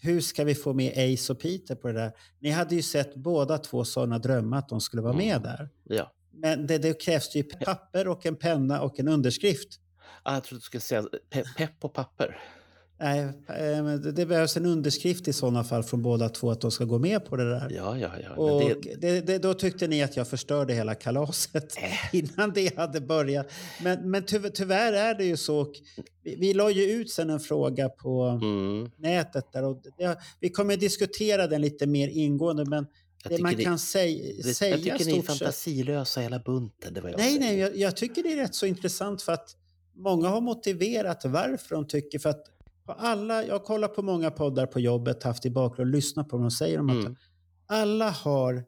hur ska vi få med Ace och Peter på det där? Ni hade ju sett båda två sådana drömmar att de skulle vara med där. Ja. Men det, det krävs ju papper och en penna och en underskrift. Ah, jag trodde du skulle säga pe pepp och papper. Nej, eh, det- behövs en underskrift i sådana fall från båda två att de ska gå med på det där. Ja, ja, ja. Och det, det, det, då tyckte ni att jag förstörde hela kalaset [LAUGHS] innan det hade börjat. Men, men tyvärr, tyvärr är det ju så. Vi, vi la ju ut sen en fråga på mm. nätet där och det, vi kommer diskutera den lite mer ingående. Men det man kan säga, det, säga jag tycker ni är fantasilösa hela bunten. Det var jag Nej, säger. nej, jag, jag tycker det är rätt så intressant för att många har motiverat varför de tycker för att på alla, jag kollar på många poddar på jobbet, haft i bakgrund, lyssnat på vad de säger om Mm. att alla har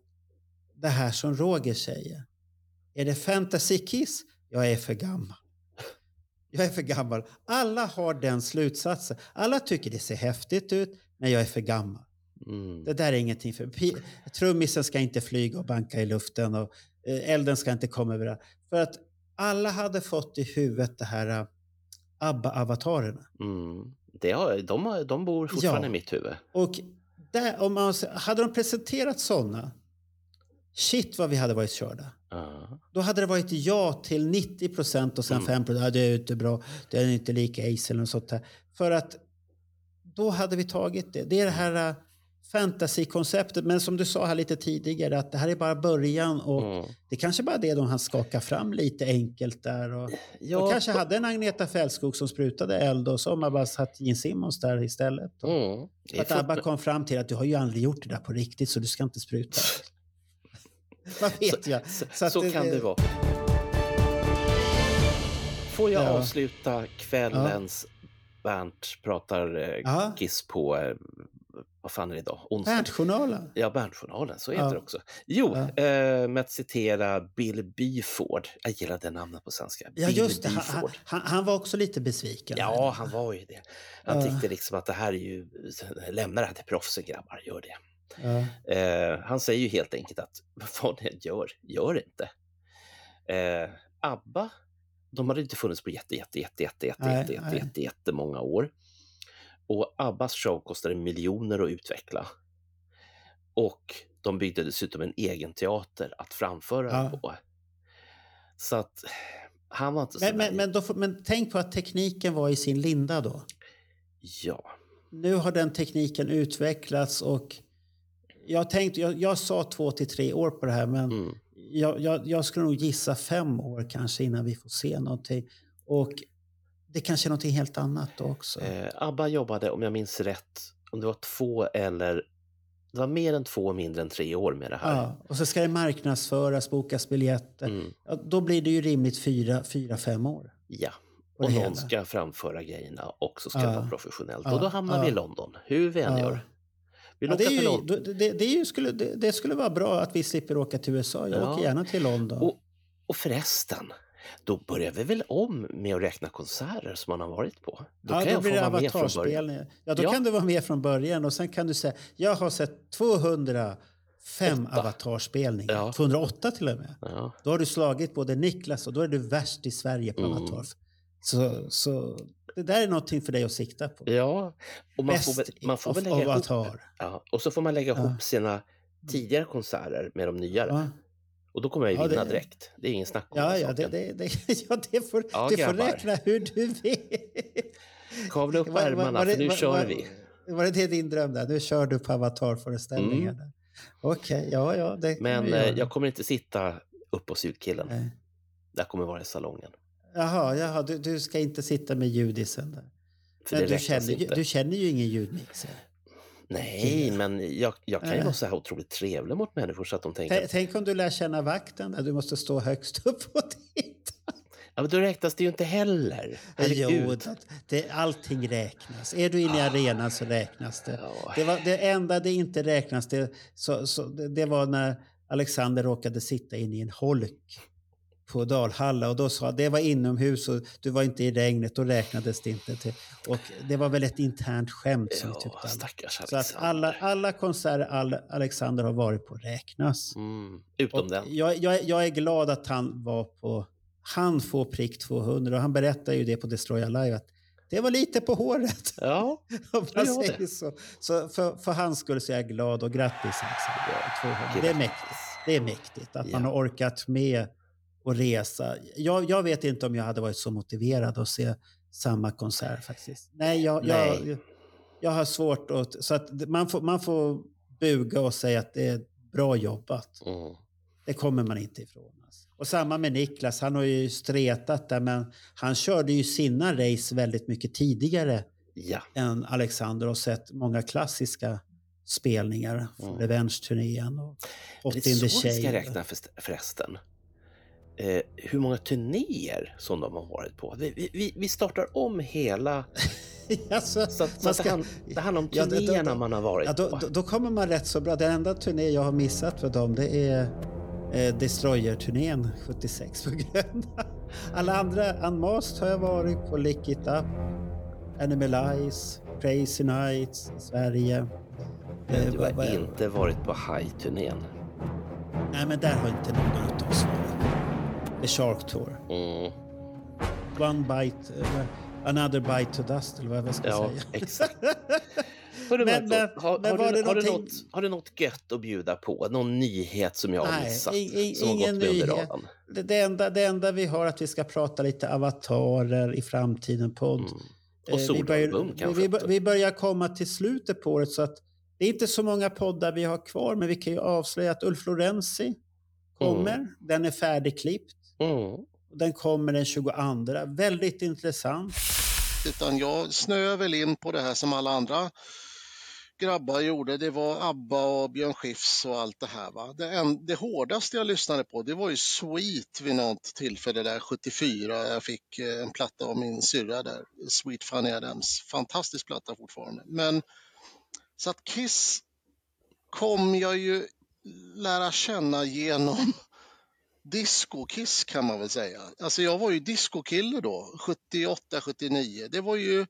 det här som Roger säger. Är det fantasy kiss? Jag är för gammal. [LAUGHS] Jag är för gammal. Alla har den slutsatsen. Alla tycker det ser häftigt ut, men jag är för gammal. Mm. Det där är ingenting för... Trummisen ska inte flyga och banka i luften och eh, elden ska inte komma över. För att alla hade fått i huvudet det här eh, ABBA-avatarerna. Mm. Det har, de, har, de bor fortfarande Ja. i mitt huvud. Och där, om man, hade de presenterat sådana Shit vad vi hade varit körda. Ja. Då hade det varit ja till 90 procent och sen Mm. 5 procent. Ja, det är inte bra. Det är inte lika ace eller något sånt där. För att då hade vi tagit det. Det är det här uh, fantasy-konceptet. Men som du sa här lite tidigare att det här är bara början och Mm. det kanske bara är det de han skaka fram lite enkelt där. Och, Ja, och kanske hade en Agneta Fältskog som sprutade eld och så har man bara satt Gene Simmons där istället. Mm. Det att Abba kom fram till att du har ju aldrig gjort det där på riktigt så du ska inte spruta. [LAUGHS] Vad vet jag? Så, att så kan det vara. Får jag Ja. avsluta kvällens Bernt pratar eh, Ja. Kiss på, eh, vad fan är det idag? Onsdag? Berntjournalen. Ja, Berntjournalen, så heter Ja. det också. Jo, Ja. eh, med att citera Bill Byford. Jag gillar det namnet på svenska. Ja, Bill just det. Han, han, han, var också lite besviken. Ja, han var ju det. Han Ja. tyckte liksom att det här är ju, lämna det här till proffsen grabbar, gör det. Eh, han säger ju helt enkelt att vad ni än gör, gör inte. Eh, ABBA, de hade inte funnits på jätte, jätte, jätte, jätte, jätte, Nej, jätte, jätte, nej. jätte, jättemånga år. Och ABBAs show kostade miljoner att utveckla. Och de byggde dessutom en egen teater att framföra Ja. på. Så att han var inte så Men, men, men, då men tänk på att tekniken var i sin linda då. Ja. Nu har den tekniken utvecklats och jag, tänkte, jag, jag sa två till tre år på det här men Mm. jag, jag, jag skulle nog gissa fem år kanske innan vi får se någonting. Och det kanske är någonting helt annat då också. Eh, ABBA jobbade, om jag minns rätt, om det var två eller det var mer än två och mindre än tre år med det här. Ja, och så ska det marknadsföras, bokas biljetter. Mm. Ja, då blir det ju rimligt fyra, fyra fem år. Ja, och någon hela. ska framföra grejerna och så ska Ja. det vara professionellt. Ja, Och då hamnar vi i. London, hur vi än gör. Vi Ja, det, är ju, det, det, är ju skulle, det, det skulle vara bra att vi slipper åka till USA. Jag Ja. åker gärna till London. Och, och förresten, då börjar vi väl om med att räkna konserter som man har varit på. Då ja, kan då jag blir få det vara med från början. Ja, då Ja. kan du vara med från början och sen kan du säga jag har sett 205 Åtta. avatarspelningar. Ja. 208 till och med. Ja. Då har du slagit både Niklas och då är du värst i Sverige på Mm. avatar. Så, så det där är någonting för dig att sikta på. Ja, och man Bäst får, väl- man får of väl lägga ihop, avatar. ja, och så får man lägga ihop sina tidigare konserter med de nyare. Ja. Och då kommer jag ju Ja, vinna det- direkt. Det är ingen snack om Ja, ja, det, det, det, [LAUGHS] ja, det får, Ja, du får räkna hur du vill. Kavla upp [LAUGHS] Var- var- ärmarna var det- för nu var- kör var- vi. Var det det din dröm där? Nu kör du på avatarföreställningar. Mm. Okej, ja, ja. Det Men vi eh, jag kommer inte sitta upp hos ljudkillen. Nej. Jag kommer vara i salongen. Jaha, jaha du, du ska inte sitta med ljudisen där. Men det du känner, ju, du känner ju ingen ljudmixer. Nej, men jag, jag kan ju Nej. vara så här otroligt trevlig mot människor så att de tänker Tänk, att tänk om du lär känna vakten där du måste stå högst upp [LAUGHS] och titta. ja, men då räknas det ju inte heller. Jo, det, allting räknas. Är du inne i arenan så räknas det. Ja. Det, var, det enda det inte räknas, det, så, så, det, det var när Alexander råkade sitta inne i en holk på Dalhalla och då sa det var inomhus och du var inte i regnet, då räknades det inte till. Och det var väl ett internt skämt som Ja, tyckte alla. Så att alla, alla konserter all, Alexander har varit på räknas. Mm, utom Och den. jag, jag, jag är glad att han var på... Han får prick 200 och han berättar ju det på Destroy Alive att det var lite på håret. Ja, [LAUGHS] Om man Ja, det. säger så. Så för, för hans skull så är jag glad och grattis Alexander. 200. Det är mäktigt. Det är mäktigt att man Ja. har orkat med att resa. Jag, jag vet inte om jag hade varit så motiverad att se samma konsert faktiskt. Nej, jag, Nej. jag, jag har svårt att... Så att man får, man får buga och säga att det är bra jobbat. Mm. Det kommer man inte ifrån. Alltså. Och samma med Niklas, han har ju stretat där men han körde ju sina race väldigt mycket tidigare Ja. än Alexander och sett många klassiska spelningar. Mm. Revenge-turnén och Hot Det in är the så vi ska Shade. räkna förresten. Eh, hur många turnéer som de har varit på. Vi, vi, vi startar om hela... [LAUGHS] alltså, Så, att- så man att det, ska- hand, det handlar om Ja, då- då- turnéerna man har varit Ja, då, på. då, då kommer man rätt så bra. Den enda turné jag har missat för dem det är eh, Destroyer-turnén 76 på Gröna. [LAUGHS] Alla andra, Unmasked har jag varit på, Lick It Up, Animalize, Crazy Nights Sverige. Men Eh, du har inte varit på High-turnén. Nej, men där har inte någon av oss varit. The Shark Tour. Mm. One bite, eller another bite to dust eller vad jag ska Ja, säga. exakt. [LAUGHS] Men, men, har, men har, du, har, du något, har du något gött att bjuda på? Någon nyhet som jag har Nej, missat? I, som ingen nyhet. Det, det, enda, det enda vi har är att vi ska prata lite avatarer i framtiden. Podd. Mm. Och eh, vi börjar, kanske? Vi, vi börjar komma till slutet på året så att det är inte så många poddar vi har kvar men vi kan ju avslöja att Ulf Lorenzi kommer. Mm. Den är färdigklippt. Mm. Den kommer den 22. Väldigt intressant. Utan jag snöar väl in på det här som alla andra grabbar gjorde. Det var ABBA och Björn Skifs och allt det här. Va? Det, en, det hårdaste jag lyssnade på det var ju Sweet vid något tillfälle där 74. Jag fick eh, en platta av min syrra där, Sweet Fanny Adams. Fantastisk platta fortfarande. Men så att Kiss kom jag ju lära känna genom disco-Kiss kan man väl säga. Alltså jag var ju disco-kille då, 78, 79. Det var ju,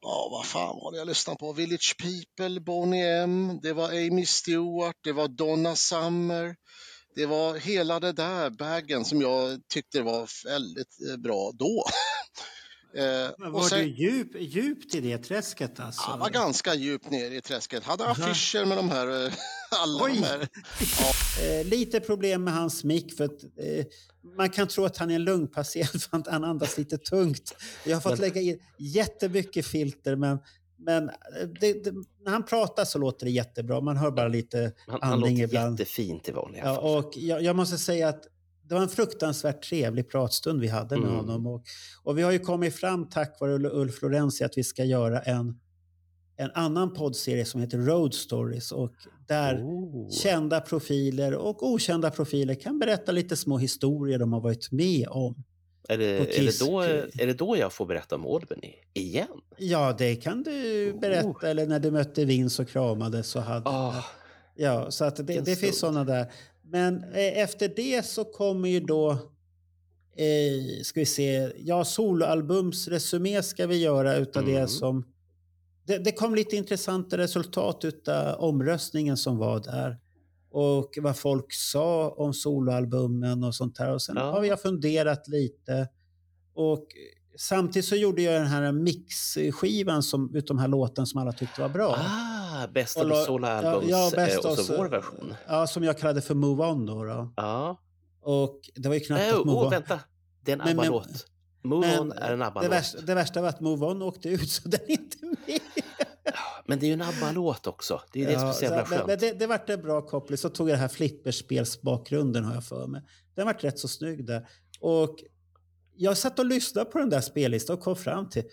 ja vad fan var det jag lyssnade på? Village People, Boney M, det var Amy Stewart, det var Donna Summer. Det var hela det där bagen som jag tyckte var väldigt eh, bra då. [LAUGHS] Eh, Men var sen, du djup, djupt i det träsket alltså? Jag var ganska djupt ner i träsket. Hade affischer med de här, eh, [LAUGHS] alla Oj. de här. [LAUGHS] Ja. Eh, lite problem med hans mick för att eh, man kan tro att han är en lungpatient för att han andas lite tungt. Jag har fått lägga in jättemycket filter men men eh, det, det, när han pratar så låter det jättebra. Man hör bara lite han, andning han låter ibland. jättefint i vanliga fall. Ja, och jag, jag, måste säga att det var en fruktansvärt trevlig pratstund vi hade med mm. honom. Och, och, vi har ju kommit fram tack vare Ulf Lorenzi att vi ska göra en, en annan poddserie som heter Road Stories. Och där oh. kända profiler och okända profiler kan berätta lite små historier de har varit med om. Är det, är, det då, är det då jag får berätta om Albany igen? Ja, det kan du berätta. Oh. Eller när du mötte Vince och kramades. Så hade, oh. Ja, så att det, det finns sådana där. Men eh, efter det så kommer ju då, eh, ska vi se, ja soloalbumsresumé ska vi göra utav mm. det som, det, det kom lite intressanta resultat utav omröstningen som var där. Och vad folk sa om soloalbumen och sånt här. Och sen ja. har jag funderat lite. Och samtidigt så gjorde jag den här mixskivan som, utav de här låten som alla tyckte var bra. Ah Best of the Soul Albums ja, ja, best och så vår version. Ja, som jag kallade för Move On då. då. Ja. Och det var ju knappt äh, att Move oh, On... vänta! Det är en ABBA-låt. Move men, On är en ABBA-låt. Det, värsta, det värsta var att Move On åkte ut [LAUGHS] så den är inte med. Men det är ju en ABBA-låt också. Det är det ja, som är så jävla skönt. Men det, det vart en bra koppling. Så tog jag det här flipperspelsbakgrunden har jag för mig. Den vart rätt så snygg där. Och jag satt och lyssnade på den där spellistan och kom fram till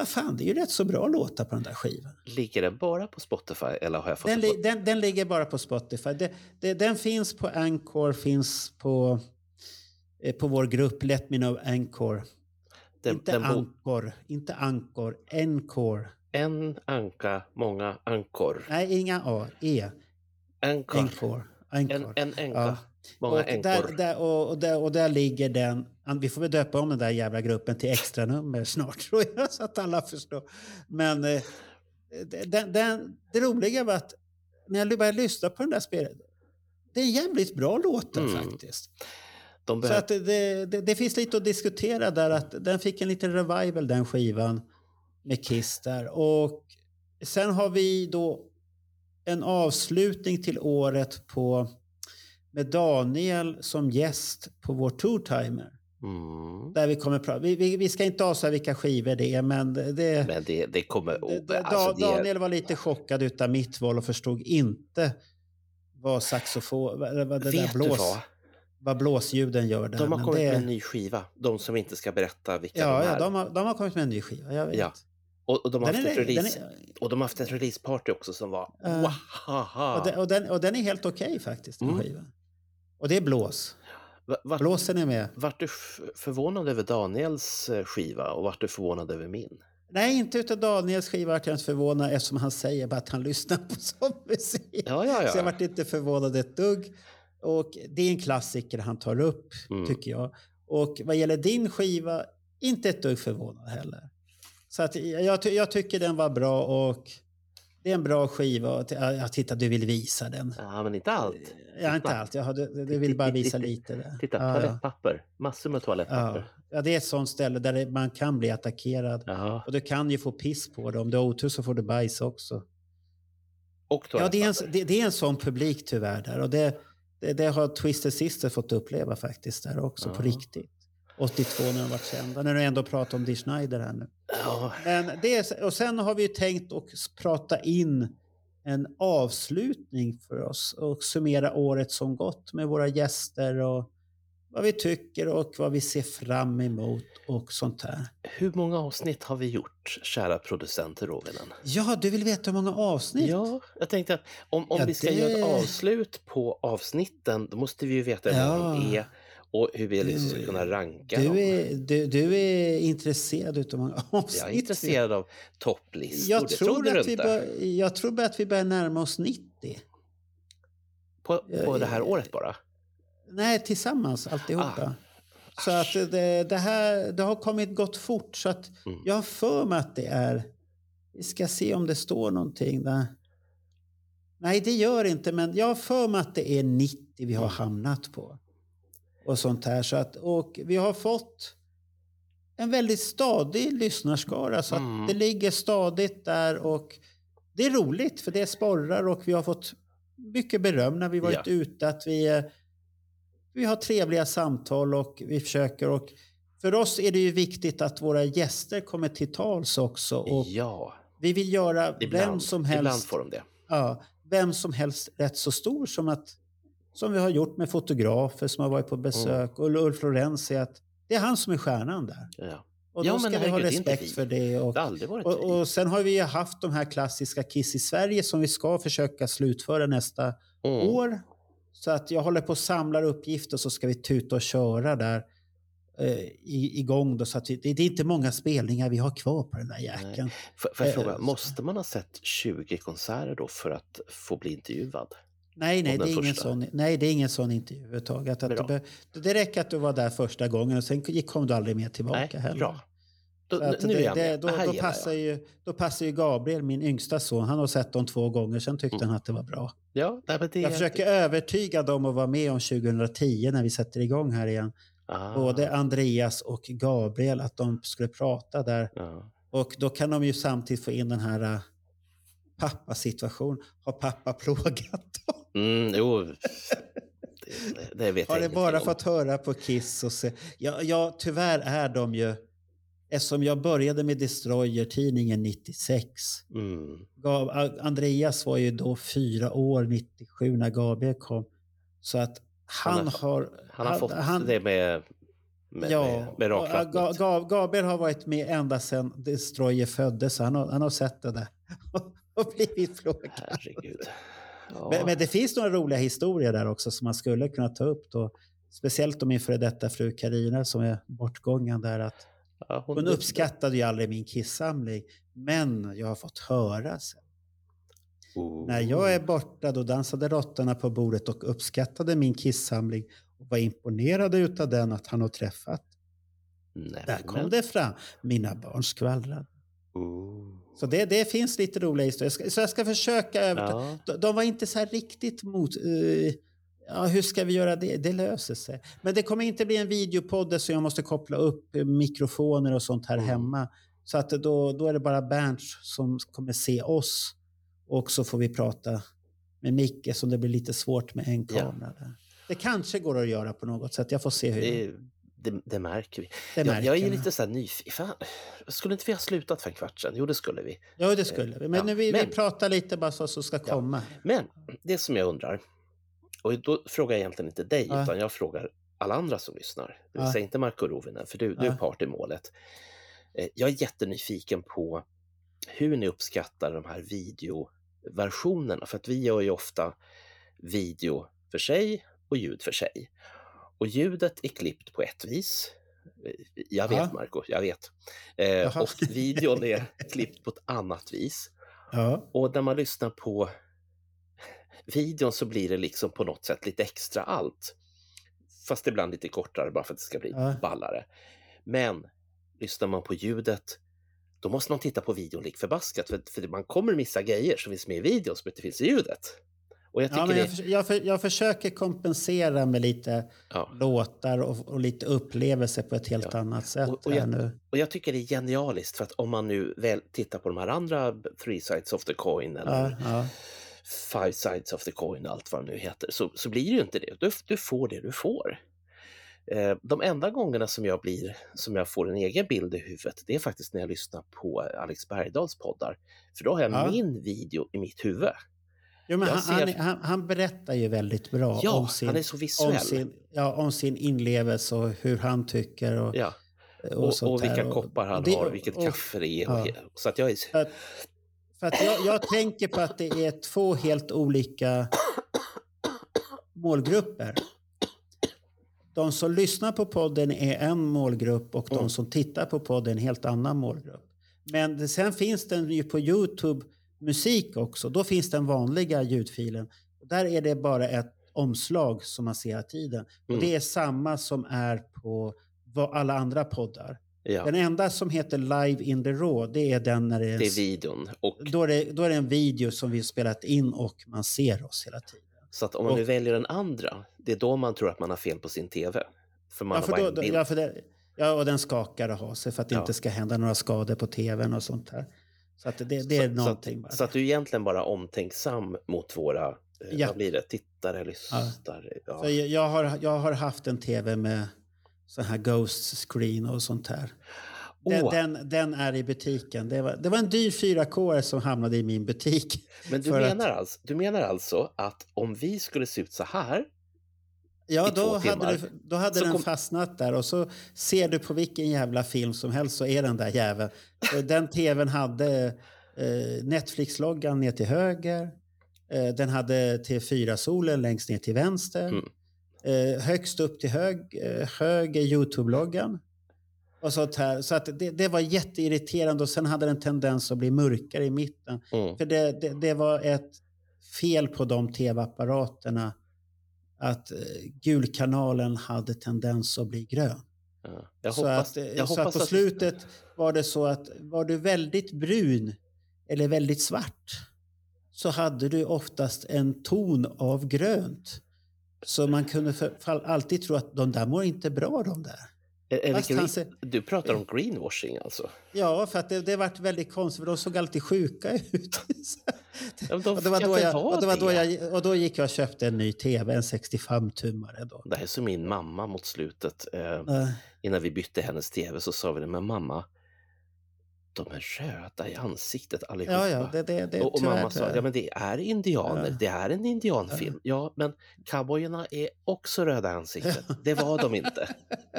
vad fan, det är ju rätt så bra låtar på den där skivan. Ligger den bara på Spotify eller har jag fått den, på... den, den ligger bara på Spotify. Det, det, den finns på Anchor, finns på, eh, på vår grupp Let Me Know Anchor. Den, inte den Anchor, inte Anchor, Encore. En anka, många ankor. Nej, inga A, E. Ankor. Encore. En, en enka. Ja. Många och där, där, och, och, där, och där ligger den, vi får väl döpa om den där jävla gruppen till extra nummer [LAUGHS] snart tror jag, så att alla förstår. Men eh, den, den, det roliga var att när jag började lyssna på den där spelet, det är jävligt bra låtar mm. faktiskt. De så att det, det, det, finns lite att diskutera där, att den fick en liten revival den skivan med Kiss där. Och sen har vi då en avslutning till året på med Daniel som gäst på vår Tourtimer. Mm. Där vi kommer. Vi, vi, vi, ska inte avslöja vilka skivor det är, men det... Men det, det kommer... Oh, det, alltså da, Daniel var lite chockad utav mitt val och förstod inte vad saxofon... Vad, vad det Vet där blås, vad? Vad blåsljuden gör där. De har kommit med en ny skiva. De som inte ska berätta vilka ja, de är. Ja, de har, de har kommit med en ny skiva. Jag vet. Ja. Och, och, de har haft är, release, är, och de har haft ett releaseparty också som var... Uh, och, den, och, den, och den är helt okej okay, faktiskt, den mm. skivan. Och det är blås. Vart, Blåsen är med. Vart du förvånad över Daniels eh, skiva och vart du förvånad över min? Nej, inte utav Daniels skiva vart jag inte förvånad eftersom han säger att han lyssnar på [LAUGHS] sån musik. Ja, ja, ja. Så jag vart inte förvånad ett dugg. Och det är en klassiker han tar upp, mm. tycker jag. Och vad gäller din skiva, inte ett dugg förvånad heller. Så att jag, jag tycker den var bra och det är en bra skiva. Ja, titta, du vill visa den. Ja, men inte allt. Ja, inte allt. Jag du, du vill bara visa lite. Där. Titta, toalettpapper. Massor med toalettpapper. Ja. ja, det är ett sånt ställe där man kan bli attackerad. Ja. Och du kan ju få piss på det. Om du har otur så får du bajs också. Och ja, det är, en, det, det, är en sån publik tyvärr där. Och det, det, det har Twisted Sister fått uppleva faktiskt där också ja. på riktigt. 82 när de var kända. När du ändå pratar om Dee Schneider här nu. Ja. Men det och sen har vi ju tänkt att prata in en avslutning för oss och summera året som gått med våra gäster och vad vi tycker och vad vi ser fram emot och sånt här. Hur många avsnitt har vi gjort, kära producenter Rovinen? Ja, du vill veta hur många avsnitt? Ja, jag tänkte att om, om ja, vi ska det... göra ett avslut på avsnitten, då måste vi ju veta hur ja. många de är och hur vi liksom ska kunna ranka du dem. Är, du, du är intresserad av många avsnitt? [LAUGHS] Jag är intresserad av topplistor, jag tror att vi bör, Jag tror att vi börjar närma oss 90. På, på det här året bara? Nej, tillsammans alltihopa. Ah. Så att det, det, här det har kommit gått fort. Så att mm. jag har för mig att det är... Vi ska se om det står någonting där. Nej, det gör inte, men jag har för mig att det är 90 vi har hamnat på. Och sånt här. Så att, och vi har fått en väldigt stadig lyssnarskara. Så mm. att det ligger stadigt där och det är roligt för det sporrar och vi har fått mycket beröm när vi varit ja. ute. Att vi vi har trevliga samtal och vi försöker. Och för oss är det ju viktigt att våra gäster kommer till tals också. Och ja. Vi vill göra ibland, vem som helst. Ibland får de det. Ja, vem som helst rätt så stor som att som vi har gjort med fotografer som har varit på besök. Mm. Och Ulf Lorenz är att det är han som är stjärnan där. Ja. Och då ja, ska vi ha respekt för det. Och, det och, och, sen har vi haft de här klassiska Kiss i Sverige som vi ska försöka slutföra nästa mm. år. Så att jag håller på att samla uppgifter så ska vi tuta och köra där eh, igång. Då, så att vi, det, det, är inte många spelningar vi har kvar på den där jäkeln. Får jag fråga, eh, måste man ha sett 20 konserter då för att få bli intervjuad? Nej, nej, det är, ingen sån, nej det är ingen sån intervju överhuvudtaget. Att det, det räcker att du var där första gången och sen kom du aldrig mer tillbaka nej, heller. Bra. Då, nu är jag det, då, då, passar ju, då passar ju Gabriel, min yngsta son, han har sett dem två gånger, sen tyckte mm. han att det var bra. Ja, nej, det jag försöker det... övertyga dem att vara med om 2010 när vi sätter igång här igen. Ah. Både Andreas och Gabriel, att de skulle prata där. Ah. Och då kan de ju samtidigt få in den här pappasituation. Har pappa plågat dem? Mm, jo, det, det vet Har jag det bara om. fått höra på Kiss och se. Ja, ja, tyvärr är de ju Eftersom jag började med Destroyer-tidningen 96. Mm. Andreas var ju då fyra år, 97, när Gabriel kom. Så att han, han har... Han har han, fått han, det med, med, ja, med, med. Gabriel har varit med ända sedan Destroyer föddes. Han har, han har sett det där och blivit plågad. Herregud. Ja. Men, men, det finns några roliga historier där också som man skulle kunna ta upp. Då. Speciellt om min före detta fru Karina som är bortgången där. att Ja, hon, hon uppskattade ju aldrig min kissamling, men jag har fått höra sen. Oh. När jag är borta då dansade råttorna på bordet och uppskattade min kissamling och var imponerade utav den att han har träffat. Nej, Där kom men... det fram. Mina barn skvallrade. Oh. Så det, det finns lite roliga historier. Så jag ska försöka övertala. Ja. De, var inte så riktigt mot... Uh, Ja, hur ska vi göra det? Det löser sig. Men det kommer inte bli en videopodd så jag måste koppla upp mikrofoner och sånt här mm. hemma. Så att då, då är det bara Bernt som kommer se oss. Och så får vi prata med Micke som det blir lite svårt med en kamera. Ja. Det kanske går att göra på något sätt. Jag får se hur. Det, det, det märker vi. Det märker jag, jag är lite så här nyfiken. Skulle inte vi ha slutat för en kvart sedan? Jo, det skulle vi. Ja, det skulle vi. Men ja, nu vi, men, vi pratar lite bara så som ska komma. Men det som jag undrar. Och då frågar jag egentligen inte dig, ja. utan jag frågar alla andra som lyssnar. Det vill ja. säga inte Marco Rovinen, för du, ja. du är part i målet. Eh, jag är jättenyfiken på hur ni uppskattar de här videoversionerna, för att vi gör ju ofta video för sig och ljud för sig. Och ljudet är klippt på ett vis. Eh, jag vet ja. Marco, jag vet. Eh, och videon är klippt på ett annat vis. Ja. Och när man lyssnar på videon så blir det liksom på något sätt lite extra allt. Fast ibland lite kortare bara för att det ska bli ja. ballare. Men lyssnar man på ljudet då måste man titta på videon lik förbaskat för, för man kommer missa grejer som finns med i videon som inte finns i ljudet. Och jag, tycker ja, jag, det... jag, för, jag, försöker kompensera med lite ja. låtar och, och, lite upplevelser på ett helt ja. annat sätt. Och, och, jag, nu. och jag tycker det är genialiskt för att om man nu väl tittar på de här andra Three Sides of the Coin eller Five Sides of the Coin allt vad det nu heter, så, så blir det ju inte det. Du, du får det du får. Eh, de enda gångerna som jag, blir, som jag får en egen bild i huvudet, det är faktiskt när jag lyssnar på Alex Bergdahls poddar. För då har jag Ja. min video i mitt huvud. Jo, men han, ser- han, han, berättar ju väldigt bra Ja, om, sin, om, sin, ja, om sin inlevelse och hur han tycker. Och, Ja. och, Och, och vilka där. Koppar han det- har, vilket kaffe det är. Och, ja. Så att jag är... För att, för att jag, jag tänker på att det är två helt olika målgrupper. De som lyssnar på podden är en målgrupp och de Mm. som tittar på podden är en helt annan målgrupp. Men sen finns den ju på Youtube musik också. Då finns den vanliga ljudfilen. Och där är det bara ett omslag som man ser hela tiden. Och Mm. det är samma som är på alla andra poddar. Ja. Den enda som heter Live in the Raw, det är den när det är, Det är videon. Och, då är det, då är det en video som vi har spelat in och man ser oss hela tiden. så att om man och- nu väljer den andra, det är då man tror att man har fel på sin TV. För man Ja, har för bara då, ja, för det, ja, och den skakar och har sig för att det Ja. inte ska hända några skador på tvn och sånt här. Så att det, det är så, någonting. så, att, så att du är egentligen bara omtänksam mot våra, eh, Ja. vad blir det, tittare, lyssnare. Ja. Så jag, jag, har, jag har haft en tv med sån här ghost screen och sånt här. Den, Åh. den, den är i butiken. Det var, det var en dyr 4K som hamnade i min butik. Men du menar, att- alltså, du menar alltså att om vi skulle se ut så här, Ja, då hade, du, då hade så den kom- fastnat där och så ser du på vilken jävla film som helst så är den där jäveln. Den tvn hade eh, Netflix-loggan ner till höger. Eh, den hade T4-solen längst ner till vänster. Mm. Eh, högst upp till hög, eh, höger Youtube-loggan. Och sånt här. Så att det, det var jätteirriterande och sen hade den tendens att bli mörkare i mitten. Mm. För det, det, det var ett fel på de tv-apparaterna att eh, gulkanalen hade tendens att bli grön. ja. jag så hoppas, att, eh, jag så att på att slutet var det så att var du väldigt brun eller väldigt svart så hade du oftast en ton av grönt. Så man kunde för, alltid tro att de där mår inte bra de där. Fast green, Du pratar om greenwashing alltså? Ja, för att det, det vart väldigt konstigt för de såg alltid sjuka ut. [LAUGHS] [LAUGHS] De och, det var då jag, och, det var då jag, och då gick jag och köpte en ny tv, en 65-tummare. Då. Det här är som min mamma mot slutet. Eh, Eh, innan vi bytte hennes tv så sa vi det, men mamma, de är röda i ansiktet allihopa. Ja, ja, det- det- det- och, och mamma tyvärr, sa, ja men det är indianer, Ja. det är en indianfilm. Ja, men cowboyerna är också röda i ansiktet. Det var de inte.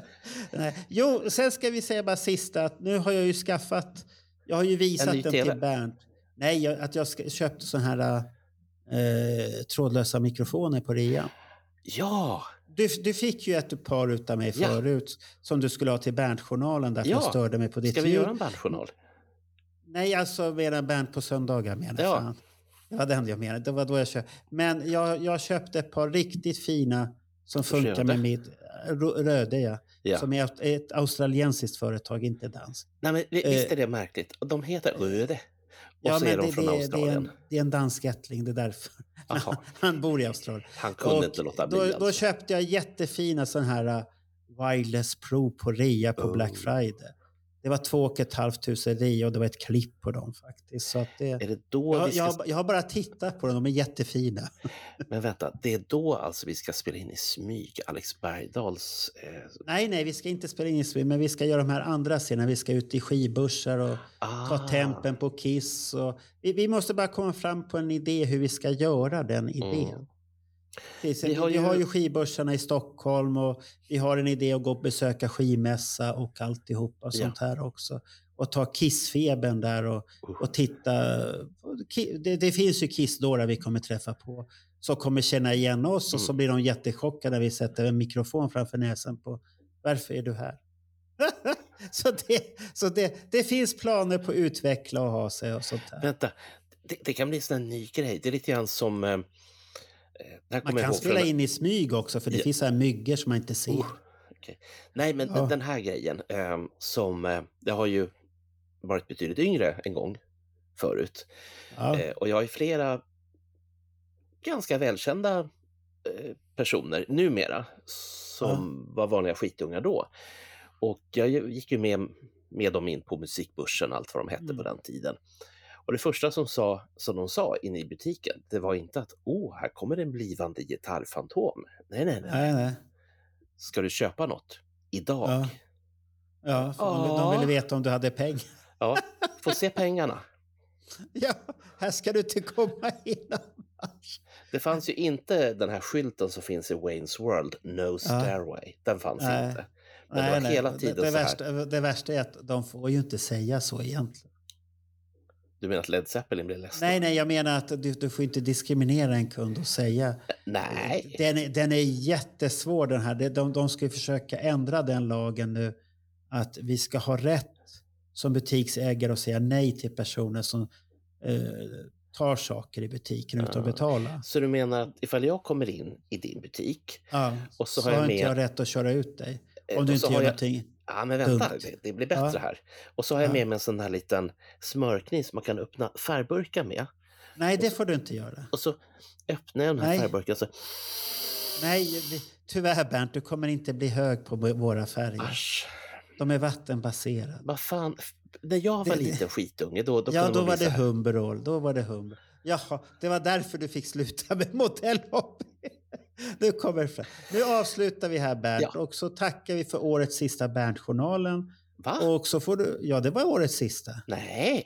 [LAUGHS] Nej. Jo, sen ska vi säga bara sista att nu har jag ju skaffat, jag har ju visat den TV? till Bernt. Nej, jag, att jag köpte sån här eh, trådlösa mikrofoner på rea. Ja! Du, du fick ju ett par utav mig Ja. förut som du skulle ha till Bernt-journalen därför jag Ja. störde mig på ditt Ska vi ljud. göra en bandjournal? Nej, alltså mera Bernt på söndagar menar jag. Fan. Det var den jag menade. Det var då jag köpte. Men jag, jag köpte ett par riktigt fina som funkar Röde? med mitt... Rö- Röde, ja. Ja. Som är ett, australiensiskt företag, inte danskt. Nej, men vi- visst Eh, är det märkligt? De heter Röde. Ja, så men är de det, från det, det, är Australien. en, det är en dansk ättling, det är därför. [LAUGHS] Jaha. Han bor i Australien. Han kunde Och inte låta bli. Då, alltså. då köpte jag jättefina sådana här uh, Wireless Pro på rea på Oh. Black Friday. Det var två och ett halvt tusen rea och det var ett klipp på dem faktiskt. Så att det, Är det då jag, ska... jag, jag har bara tittat på dem, de är jättefina. [LAUGHS] Men vänta, det är då alltså vi ska spela in i smyg Alex Bergdahls... Eh... Nej, nej, vi ska inte spela in i Sweden, men vi ska göra de här andra scenerna. Vi ska ut i skibörsar och ta Ah. tempen på Kiss. Och vi, vi måste bara komma fram på en idé hur vi ska göra den idén. Mm. Precis, Vi vi, har ju- ju... har ju skibörsarna i Stockholm och vi har en idé att gå och besöka skimässa och alltihopa och Ja. sånt här också. Och ta Kissfeben där och, och titta. Det, det finns ju Kissdårar vi kommer träffa på som kommer känna igen oss och så Mm. blir de jättechockade när vi sätter en mikrofon framför näsan på varför är du här? [LAUGHS] så det, så det, det finns planer på att utveckla och ha sig och sånt där. Vänta, det, det kan bli en sån här ny grej. Det är lite grann som... Eh, eh, det här Man kommer jag kan ihåg spela in i smyg också för det Ja. finns så här myggor som man inte ser. Oh, okej. Nej, men Ja. den, här grejen eh, som... Eh, det har ju varit betydligt yngre en gång förut. Ja. Eh, och jag har ju flera ganska välkända eh, personer numera som var vanliga skitungar då. Och jag gick ju med, med dem in på musikbörsen, allt vad de hette på Mm. den tiden. Och det första som, sa, som de sa inne i butiken, det var inte att åh, här kommer en blivande gitarrfantom. Nej, nej, nej. Nej, nej. Ska du köpa något? Idag? Ja. Ja, för de, ville veta om du hade pengar. Ja, [LAUGHS] få se pengarna. Ja, här ska du inte komma in annars. Det fanns ju inte den här skylten som finns i Wayne's World, No Stairway. Den fanns Nej. inte. Men Nej, det var nej. hela tiden det, det, så här. värsta, det värsta är att de får ju inte säga så egentligen. Du menar att Led Zeppelin blir ledsen? Nej, nej, jag menar att du, du får inte diskriminera en kund och säga... Nej. Den, är- den är jättesvår den här. De, de ska ju försöka ändra den lagen nu. Att vi ska ha rätt som butiksägare att säga nej till personer som eh, tar saker i butiken utan att betala. Så du menar att ifall jag kommer in i din butik Ja, och så, så har jag med... inte jag rätt att köra ut dig. Eh, Om du inte gör jag- någonting Ja, men vänta, det, det blir bättre Ja. här. Och så har jag Ja. med mig en sån här liten smörkniv som man kan öppna färgburkar med. Nej, det får du inte göra. Och så öppnar jag den här Nej. färgburken så... Nej, tyvärr Bernt, du kommer inte bli hög på våra färger. De är vattenbaserade. Vad fan, när jag var Det- det- liten skitunge då, då ja, då var det Humberall. Då var det Humber. Jaha, det var därför du fick sluta med modellhopp. Nu kommer fram. Nu avslutar vi här Bernt och så tackar vi för årets sista Bernt-journalen. Va? Och så får du, ja det var årets sista. Nej.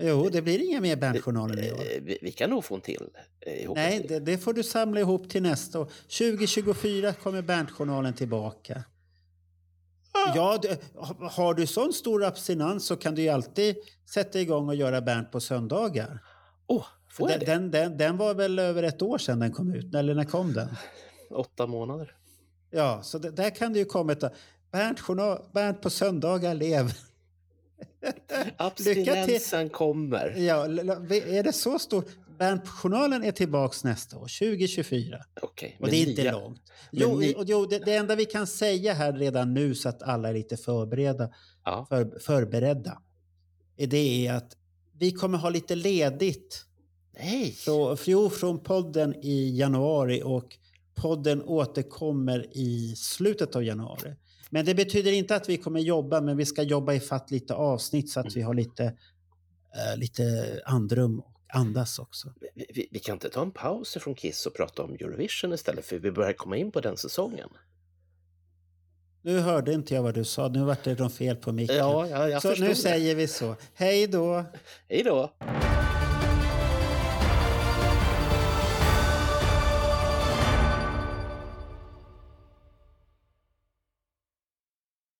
Jo, det blir inga mer Bernt-journaler i år. eh, vi, vi kan nog få en till eh, ihop. Nej, det, det får du samla ihop till nästa år. 2024 kommer Bernt-journalen tillbaka. Ja, det, ha- har du sån stor abstinens så kan du ju alltid sätta igång och göra Bernt på söndagar. Oh, får den, den, den, den var väl över ett år sedan den kom ut, eller när kom den? Åtta månader. Ja, så det, där kan det ju komma ett... Bernt, journal, Bernt på söndagar lever. [LAUGHS] Abstinensen kommer. Ja, är det så stort? Bernt-journalen är tillbaks nästa år, 2024. Okej, Och det är inte nya- långt. Jo, ni- och jo det, det enda vi kan säga här redan nu så att alla är lite förberedda, för, förberedda det är att vi kommer ha lite ledigt. Nej! Så, jo, från podden i januari och podden återkommer i slutet av januari. Men det betyder inte att vi kommer jobba, men vi ska jobba i fatt lite avsnitt så att vi har lite, eh, lite andrum och andas också. Vi, vi, vi kan inte ta en paus från Kiss och prata om Eurovision istället för vi börjar komma in på den säsongen. Nu hörde inte jag vad du sa, nu vart det något fel på micken. Ja, ja, så förstod nu säger vi så. Hej då! Hej då!